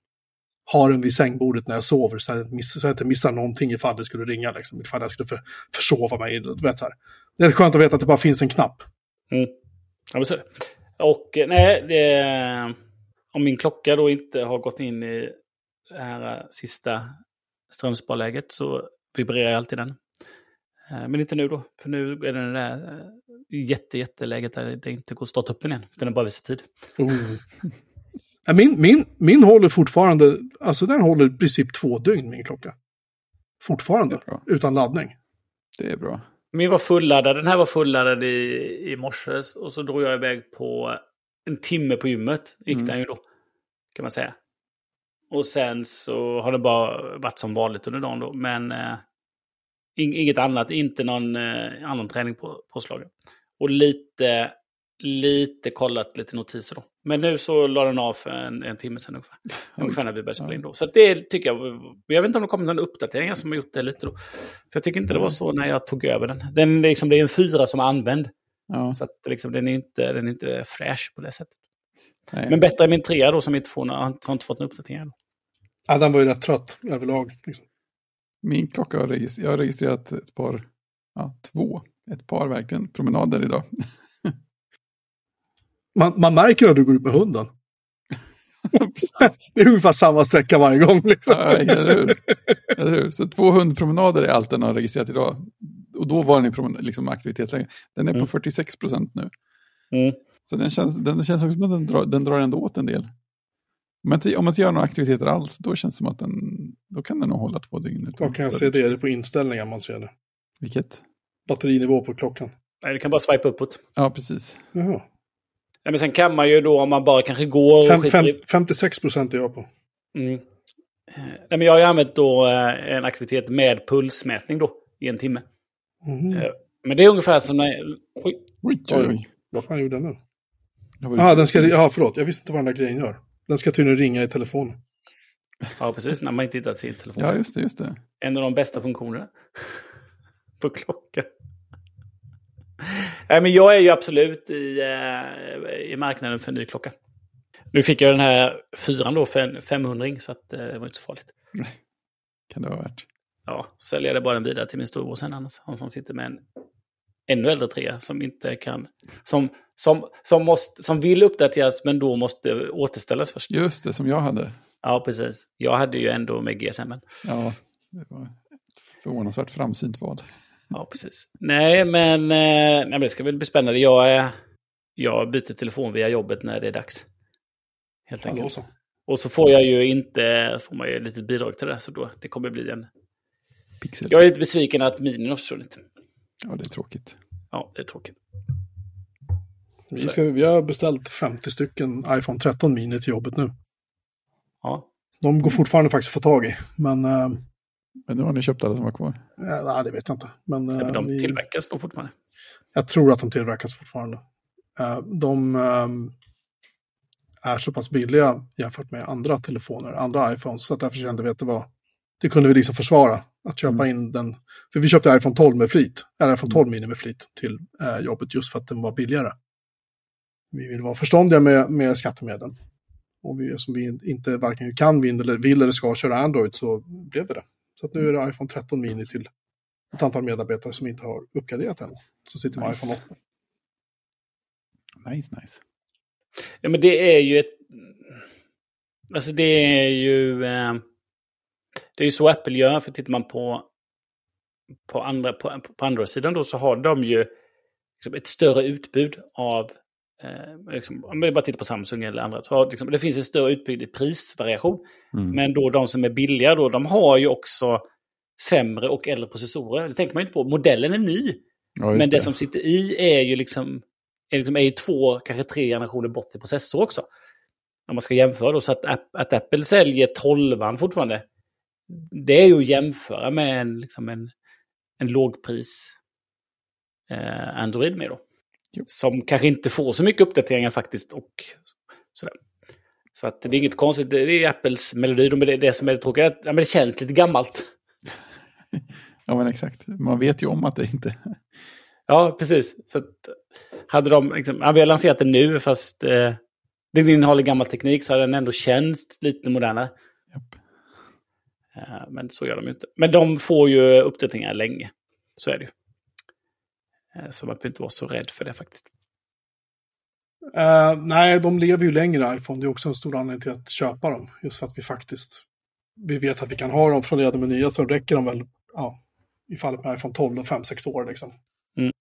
Har den vid sängbordet när jag sover så att jag så jag inte missar någonting ifall det skulle ringa liksom. Ifall jag skulle för, försova mig. Du vet, så här. Det är skönt att veta att det bara finns en knapp. Mm. Ja, men så. Och eh, nej, det, om min klocka då inte har gått in i det här eh, sista strömsparläget så vibrerar jag alltid den. Eh, Men inte nu då, för nu är den där eh, jätte, jätteläget där det inte går att starta upp den igen. Utan den bara visar tid. Oh. Min, min, min håller fortfarande, alltså den håller i princip två dygn min klocka. Fortfarande, utan laddning. Det är bra. Min var fulladdad, den här var fulladdad i, i morse och så drog jag iväg på en timme på gymmet. Gick Mm. den ju då, kan man säga. Och sen så har det bara varit som vanligt under dagen då, men eh, ing- inget annat, inte någon eh, annan träning på påslagen. Och lite, lite kollat lite notiser då. Men nu så la den av för en, en timme sedan ungefär. Ungefär när vi började spela in då. Så det tycker jag, jag vet inte om det kommer någon uppdatering som har gjort det lite då. För jag tycker inte det var så när jag tog över den. den liksom, det är en fyra som är använd. Ja, Så att liksom, den, är inte, den är inte fräsch på det sättet. nej. Men bättre än min trea då som inte får har inte fått någon uppdatering. än. Ja, den var ju rätt trött överlag. Liksom. Min klocka har registrerat, jag har registrerat ett par, ja, två, ett par verkligen promenader idag. Man, man märker att du går ut med hunden. det är ungefär samma sträcka varje gång. Liksom. Ja, eller hur? Eller hur? Så två hundpromenader är allt den har registrerat idag. Och då var den i liksom aktivitetsläge. Den är på Mm. 46 procent nu. Mm. Så den känns, den känns också som att den drar, den drar ändå åt en del. Man, inte, om man inte gör några aktiviteter alls, då känns det som att den, då kan den nog hålla två dygn. utan Vad kan se det? Är det på inställningar man ser det? Vilket? Batterinivå på klockan. Nej, du kan bara swipa uppåt. Ja, precis. Jaha. Ja, men sen kan man ju då om man bara kanske går och Fem, fem, i... 56 procent är jag på. Mm. Nej, men jag har ju använt då eh, en aktivitet med pulsmätning då i en timme. Eh, Men det är ungefär som när... Oj, Oj, Oj. Vad fan gjorde den nu? Jag var Ja, ute- den ska, ja, förlåt. Jag visste inte vad den där grejen gör. Den ska tydligen ringa i telefonen. ja, precis. När man inte hittat sin telefon. Ja, just det, just det. En av de bästa funktionerna på klockan. Nej, men jag är ju absolut i, eh, i marknaden för en ny klocka. Nu fick jag den här fyran då för en 500 så att, eh, det var inte så farligt. Kan det vara värt. Ja, säljer det bara den vidare till min storbror sen annars. Han som sitter med en ännu äldre trea som inte kan... Som, som, som, måste, som vill uppdateras men då måste återställas först. Just det, som jag hade. Ja, precis. Jag hade ju ändå med GSM. Ja, det var ett förvånansvärt framsynt val. Ja, precis. Nej, men, eh, nej, men det ska väl bli spännande. Jag, jag byter telefon via jobbet när det är dags. Helt enkelt. så. Och så får jag ju inte, får man ju ett litet bidrag till det, så då, det kommer bli en... Pixel. Jag är lite besviken att minin har försvunnit. Ja, det är tråkigt. Ja, det är tråkigt. Vi, ska, vi har beställt 50 stycken iPhone 13 mini till jobbet nu. Ja, De går fortfarande faktiskt att få tag i. Men, äh, Men nu har ni köpt alla som var kvar. nej, det vet jag inte. Men, Ja, äh, men de vi, tillverkas nog fortfarande. jag tror att de tillverkas fortfarande. Äh, de är så pass billiga jämfört med andra telefoner, andra iPhones. Så att därför kände vi att det var, det kunde vi liksom försvara. Att köpa in den. För vi köpte iPhone 12 med flit. Eller iPhone 12 mini med flit till äh, jobbet just för att den var billigare. Vi vill vara förståndiga med, med skattemedel. Och vi, som vi inte varken kan, vill eller, vill eller ska köra Android så blev det det. Så att nu är det iPhone 13 mini till ett antal medarbetare som inte har uppgraderat än. Så sitter med Nice. iPhone 8. Nice, nice. Ja, men det är ju ett... Alltså det är ju... Eh, det är ju så Apple gör, för tittar man på, på, andra, på, på andra sidan då så har de ju liksom ett större utbud av... Eh, liksom, om vi bara tittar på Samsung eller andra, så liksom, det finns ett större utbud i prisvariation. Mm. Men då de som är billiga då, de har ju också sämre och äldre processorer. Det tänker man ju inte på. Modellen är ny. Ja, Men det som sitter i är ju liksom är, liksom, är ju två, kanske tre generationer bort i processor också. Om man ska jämföra då, så att, att Apple säljer 12 fortfarande. Det är ju att jämföra med en, liksom en, en lågpris eh, Android med då. Jo. Som kanske inte får så mycket uppdateringar faktiskt. och sådär. Så att det är inget konstigt, det är Apples melodi. Det är det som är det tråkiga, ja, men det känns lite gammalt. Ja men exakt, man vet ju om att det inte... Ja, precis. Så att, hade de, liksom, ja, vi har lanserat det nu fast eh, den innehåller gammal teknik så har den ändå känts lite modernare. Eh, men så gör de inte. Men de får ju uppdateringar länge. Så är det ju. Eh, så man behöver inte vara så rädd för det faktiskt. Uh, nej, de lever ju längre iPhone. Det är också en stor anledning till att köpa dem. Just för att vi faktiskt vi vet att vi kan ha dem från redan med nya så räcker de väl, ja, i fallet med iPhone 12 och 5-6 år liksom. Mm.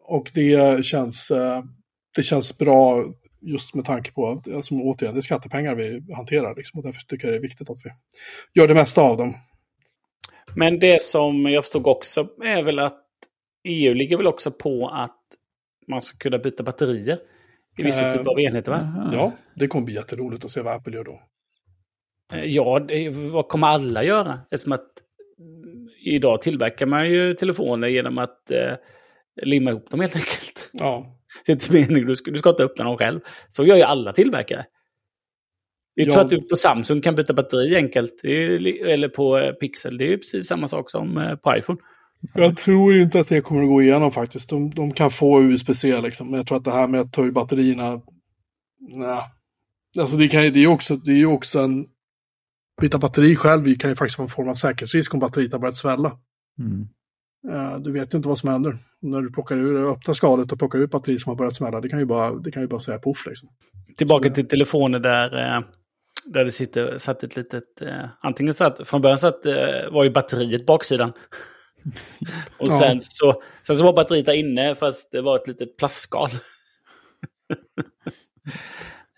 Och det känns, det känns bra just med tanke på att, alltså, återigen, det är skattepengar vi hanterar liksom. Och därför tycker jag det är viktigt att vi gör det mesta av dem. Men det som jag förstod också är väl att EU ligger väl också på att man ska kunna byta batterier i vissa typer av enheter va? Ja, det kommer bli jätteroligt att se vad Apple gör då. Eh, ja, det, vad kommer alla göra? Eftersom att mm, idag tillverkar man ju telefoner genom att eh, limma ihop dem helt enkelt. Ja. Det är inte meningen, du ska, du ska inte öppna dem själv. Så gör ju alla tillverkare. Jag tror ja. att du på Samsung kan byta batteri enkelt. Ju, eller på eh, Pixel. Det är ju precis samma sak som på iPhone. Jag tror inte att det kommer att gå igenom faktiskt. De, de kan få USB-C liksom. Men jag tror att det här med att ta ur batterierna... Nej. Alltså det, kan, det är ju också, det är också en... Byta batteri själv kan ju faktiskt vara en form av säkerhetsrisk om batteriet har börjat svälla. Mm. Uh, du vet inte vad som händer. När du plockar ur, öppnar skalet och plockar ut batteriet som har börjat smälla. Det kan ju bara, det kan ju bara säga poff liksom. Tillbaka Så, till telefoner där, eh, där det sitter, satt ett litet... Eh, antingen satt, från början satt, var ju batteriet baksidan. Och sen, ja. så, sen så var batteriet där inne fast det var ett litet plastskal.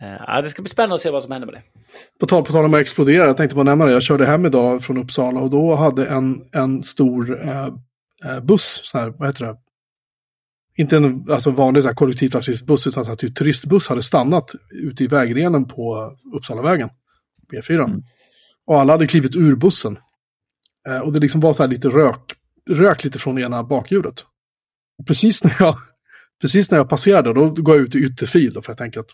Eh, ja, det ska bli spännande att se vad som händer med det. På tal, på tal om att explodera, jag tänkte bara nämna det. Jag körde hem idag från Uppsala och då hade en, en stor eh, eh buss, så här, vad heter det? Inte en alltså vanlig så här, kollektivtrafikbuss utan en typ turistbuss hade stannat ute i vägrenen på Uppsalavägen, B4. Mm. Och alla hade klivit ur bussen. Eh, och det liksom var så här lite rök rök lite från ena bakhjulet. Och precis när jag, precis när jag passerade, då går jag ut i ytterfil, då, för jag tänker att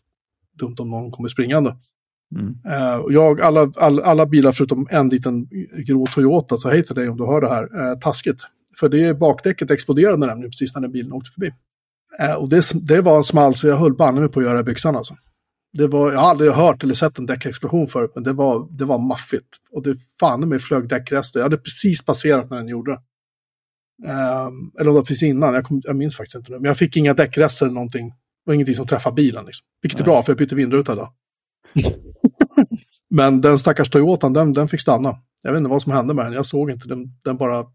dumt om någon kommer springande. Mm. Uh, och jag, alla, all, alla bilar förutom en liten grå Toyota, så hej till dig om du hör det här, uh, taskigt. För det bakdäcket exploderade nämligen precis när den bilen åkte förbi. Uh, och det, det var en small så jag höll banne mig på att göra byxan alltså. Det var, jag har aldrig hört eller sett en däckexplosion förut, men det var, det var maffigt. Och det fan mig flög däckrester. Jag hade precis passerat när den gjorde. Um, eller om det var precis innan, jag, kom, jag minns faktiskt inte. Men jag fick inga däckrester eller någonting. Det var ingenting som träffade bilen. Liksom. Vilket är bra, för jag bytte vindruta då. men den stackars Toyotan, den, den fick stanna. Jag vet inte vad som hände med den, jag såg inte. Den, den bara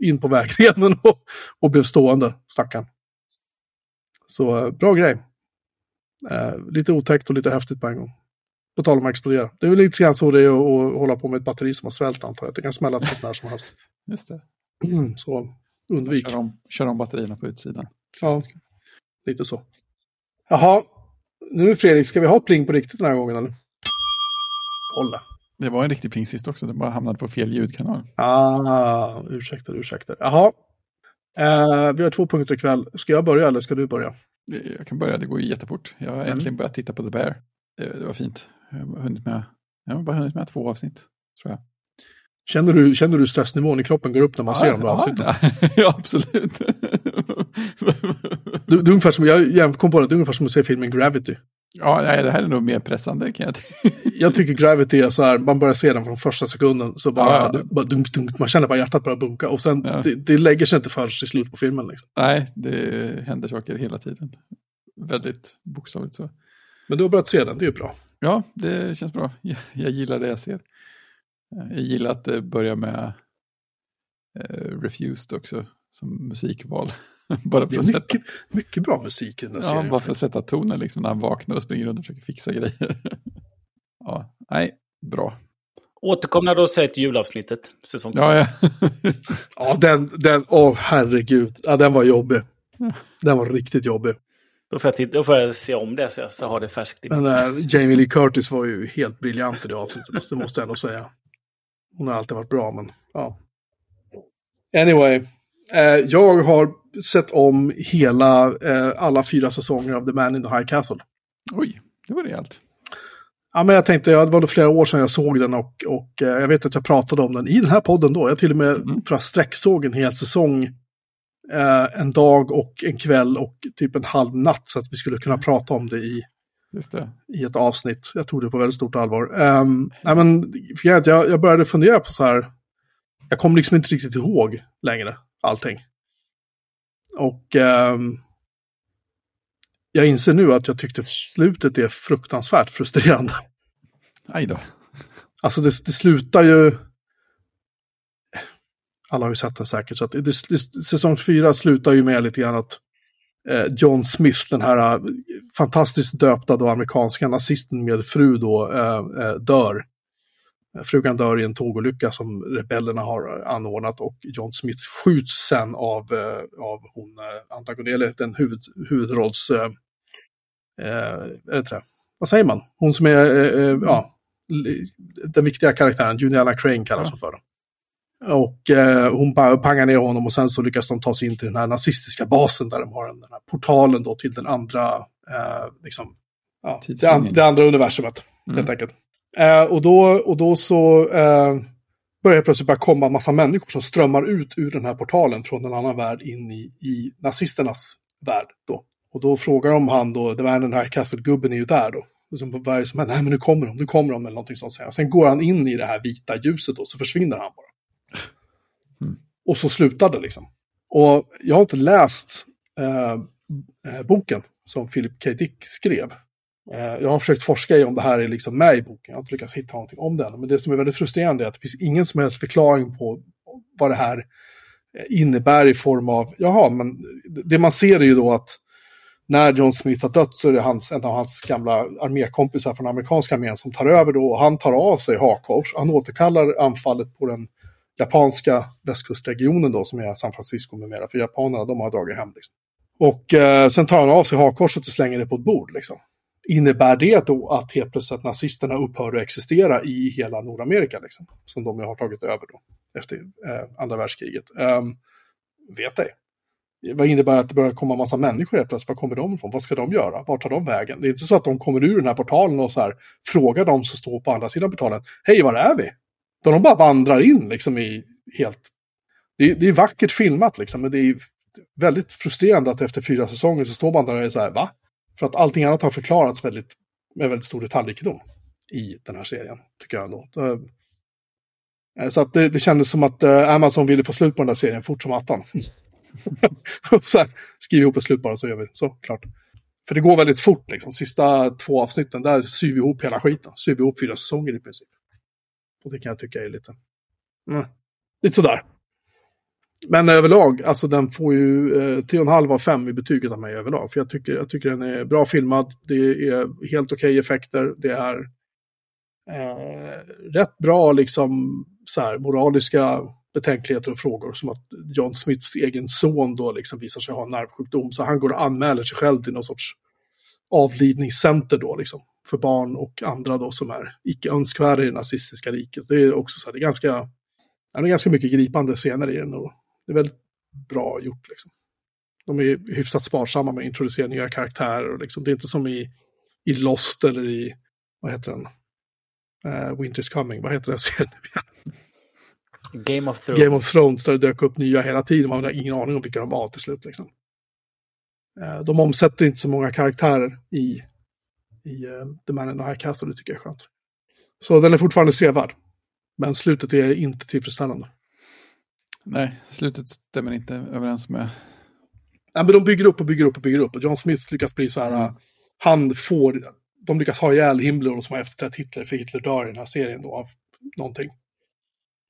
in på vägrenen och, och blev stående, stackaren. Så uh, bra grej. Uh, lite otäckt och lite häftigt på en gång. På tal om att explodera. Det är väl lite grann så det är att, att hålla på med ett batteri som har svällt antar jag. Det kan smälla precis när som helst. Just det. Mm, så undvik. Kör om, kör om batterierna på utsidan. Ja, lite så. Jaha, nu Fredrik, ska vi ha pling på riktigt den här gången eller? Kolla. Det var en riktig pling sist också, det bara hamnade på fel ljudkanal. Ah, ursäkta, ursäkta. Jaha. Eh, vi har två punkter ikväll. Ska jag börja eller ska du börja? Jag kan börja, det går ju jättefort. Jag har mm. äntligen börjat titta på The Bear. Det, det var fint. Jag har, hunnit med, jag har bara hunnit med två avsnitt, tror jag. Känner du, känner du stressnivån i kroppen går upp när man ja, ser de ja, ja, ja, absolut. du, det är ungefär som, jag kom på det, det är ungefär som att se filmen Gravity. Ja, nej, det här är nog mer pressande kan jag Jag tycker Gravity är så här, man börjar se den från första sekunden, så bara, ja, ja. bara dunk, dunk, man känner bara hjärtat börja bunka och sen, ja. det, det, lägger sig inte förrän till slut på filmen. Liksom. Nej, det händer saker hela tiden. Väldigt bokstavligt så. Men du har börjat se den, det är ju bra. Ja, det känns bra. Jag, jag gillar det jag ser. Jag gillar att det börjar med uh, Refused också som musikval. bara för det är mycket, sätta... mycket bra musik i den där ja, serien. bara för att sätta tonen liksom när han vaknar och springer runt och försöker fixa grejer. ja, nej, bra. Återkom när du har sett julavsnittet, säsong Ja, ja. ja, den, den, åh oh, herregud, ja, den var jobbig. Den var riktigt jobbig. Då får jag, titta, då får jag se om det så jag så har det färskt i Men äh, Jamie Lee Curtis var ju helt briljant i det avsnittet, det måste jag ändå säga. Hon har alltid varit bra, men ja. Anyway, eh, jag har sett om hela, eh, alla fyra säsonger av The Man in the High Castle. Oj, det var rejält. Ja, men jag tänkte, det var flera år sedan jag såg den och, och eh, jag vet att jag pratade om den i den här podden då. Jag till och med Mm. tror jag sträcksåg en hel säsong eh, en dag och en kväll och typ en halv natt så att vi skulle kunna prata om det i. i ett avsnitt. Jag tog det på väldigt stort allvar. Um, nej, men, jag, jag började fundera på så här, jag kommer liksom inte riktigt ihåg längre allting. Och ehm, jag inser nu att jag tyckte slutet är fruktansvärt frustrerande. Aj då. Alltså det, det slutar ju... Alla har ju sett den säkert, så att det, det, säsong fyra slutar ju med lite grann att John Smith, den här eh, fantastiskt döpta då amerikanska nazisten med fru då, eh, eh, dör. Frugan dör i en tågolycka som rebellerna har anordnat och John Smith skjuts sen av, eh, av hon eh, Antagonele, den huvud, huvudrolls... Eh, eh, vad säger man? Hon som är, eh, eh, ja, den viktiga karaktären, Juniana Crane kallas hon för. Och eh, hon pangar ner honom och sen så lyckas de ta sig in till den här nazistiska basen där de har den här portalen då till den andra, eh, liksom, ja, det, det andra universumet, Mm. helt enkelt. Eh, och, då, och då så eh, börjar plötsligt bara komma massa människor som strömmar ut ur den här portalen från en annan värld in i, i nazisternas värld. Då. Och då frågar de han då, det var den här Castle-gubben är ju där då. Och så vad är det som händer? Nej men nu kommer de, nu kommer de eller någonting sånt. Och sen går han in i det här vita ljuset och så försvinner han bara. Och så slutar det liksom. Och jag har inte läst eh, eh, boken som Philip K. Dick skrev. Eh, jag har försökt forska i om det här är liksom med i boken. Jag har inte lyckats hitta någonting om det. Men det som är väldigt frustrerande är att det finns ingen som helst förklaring på vad det här eh, innebär i form av, jaha, men det man ser är ju då att när John Smith har dött så är det hans, en av hans gamla armékompisar från amerikanska armén som tar över då och han tar av sig hakkors. Han återkallar anfallet på den japanska västkustregionen då som är San Francisco med mera. För japanerna de har dragit hem. Liksom. Och eh, sen tar han av sig hakkorset och slänger det på ett bord. Liksom. Innebär det då att helt plötsligt att nazisterna upphör att existera i hela Nordamerika? Liksom, som de har tagit över då efter eh, andra världskriget? Um, vet ej. Vad innebär att det börjar komma massa människor helt plötsligt? Var kommer de ifrån? Vad ska de göra? Vart tar de vägen? Det är inte så att de kommer ur den här portalen och så här, frågar de som står på andra sidan portalen. Hej, var är vi? Då de bara vandrar in liksom i helt... Det är, det är vackert filmat liksom, men det är väldigt frustrerande att efter fyra säsonger så står man där och är så här, va? För att allting annat har förklarats väldigt, med väldigt stor detaljrikedom i den här serien, tycker jag ändå. Eh, så att det, det kändes som att eh, Amazon ville få slut på den där serien fort som attan. så här, skriv ihop ett slut bara så gör vi så, klart. För det går väldigt fort liksom. Sista två avsnitten, där syr vi ihop hela skiten. Syr vi ihop fyra säsonger i princip. Och det kan jag tycka är lite... Mm. Lite sådär. Men överlag, alltså den får ju eh, 3,5 av 5 i betyget av mig överlag. För jag tycker, jag tycker den är bra filmad, det är helt okej effekter, det är eh, rätt bra liksom så här, moraliska betänkligheter och frågor. Som att John Smiths egen son då liksom visar sig ha en nervsjukdom. Så han går och anmäler sig själv till någon sorts avlidningscenter då liksom. För barn och andra då som är icke önskvärda i det nazistiska riket. Det är också så här, det är ganska, det är ganska mycket gripande scener i den. Och det är väldigt bra gjort liksom. De är hyfsat sparsamma med att introducera nya karaktärer. Och liksom, det är inte som i, i Lost eller i, vad heter den? Uh, Winter's Coming, vad heter den serien? Game of Thrones. Game of Thrones där det dök upp nya hela tiden. Man hade ingen aning om vilka de var till slut. Liksom. Eh, De omsätter inte så många karaktärer i, i uh, The Man in the High Castle, det tycker jag är skönt. Så den är fortfarande sevärd. Men slutet är inte tillfredsställande. Nej, slutet stämmer inte överens med... Ja, men de bygger upp och bygger upp och bygger upp. Och John Smith lyckas bli så här, Mm. han får, de lyckas ha ihjäl Himmler som har efterträtt Hitler, för Hitler dör i den här serien då av någonting.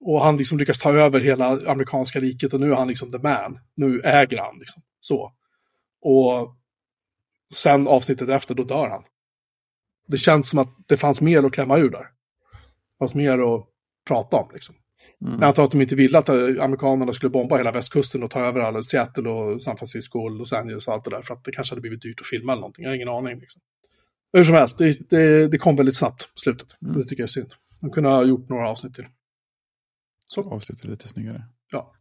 Och han liksom lyckas ta över hela amerikanska riket och nu är han liksom the man. Nu äger han liksom. Så. Och sen avsnittet efter, då dör han. Det känns som att det fanns mer att klämma ur där. Det fanns mer att prata om liksom. Mm. Jag antar att de inte ville att eh, amerikanerna skulle bomba hela västkusten och ta över alla Seattle och San Francisco och Los Angeles och allt det där. För att det kanske hade blivit dyrt att filma eller någonting. Jag har ingen aning. Liksom. Hur som helst, det, det, det kom väldigt snabbt slutet. Mm. Det tycker jag är synd. De kunde ha gjort några avsnitt till. Så, Avsluta lite snyggare. ja.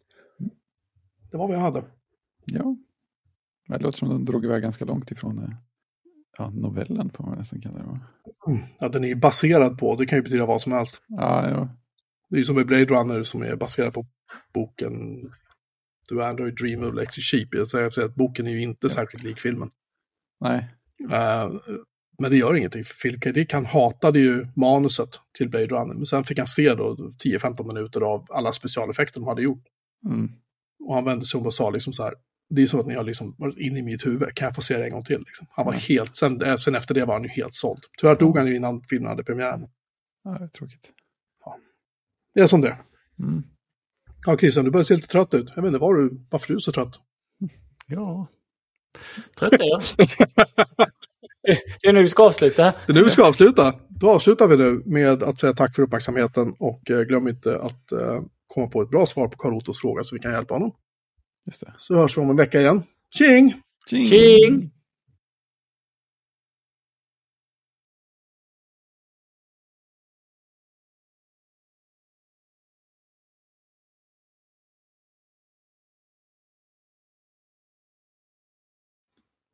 Det var vad jag hade. Ja. Det låter som de drog iväg ganska långt ifrån eh, ja, novellen får man nästan kalla det. va? Ja, den är ju baserad på, det kan ju betyda vad som helst. Ja, ja. Det är ju som med Blade Runner som är baserad på boken Do Android Dream of Electric Sheep. Jag säger att boken är ju inte särskilt lik filmen. Nej. Eh, men det gör ingenting, för Philip K. Dick han hatade ju manuset till Blade Runner. Men sen fick han se då 10-15 minuter av alla specialeffekter de hade gjort. Mm. Och han vände sig om och sa liksom så här, det är så att ni har liksom varit inne i mitt huvud, kan jag få se det en gång till? Liksom. Han var Mm. helt, sen, eh, sen efter det var han ju helt såld. Tyvärr dog han ju innan filmen hade premiär. Ja, det är tråkigt. Det är som det. Mm. Ja, Christian, du börjar se lite trött ut. Jag vet inte var du, varför du är så trött. Ja. Trött är jag. Det är nu vi ska avsluta. Det är nu vi ska avsluta. Då avslutar vi nu med att säga tack för uppmärksamheten och eh, glöm inte att eh, komma på ett bra svar på Karl Ottos fråga så vi kan hjälpa honom. Just det. Så hörs vi om en vecka igen. Tjing! Tjing! Tjing!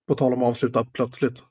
På tal om att avsluta plötsligt.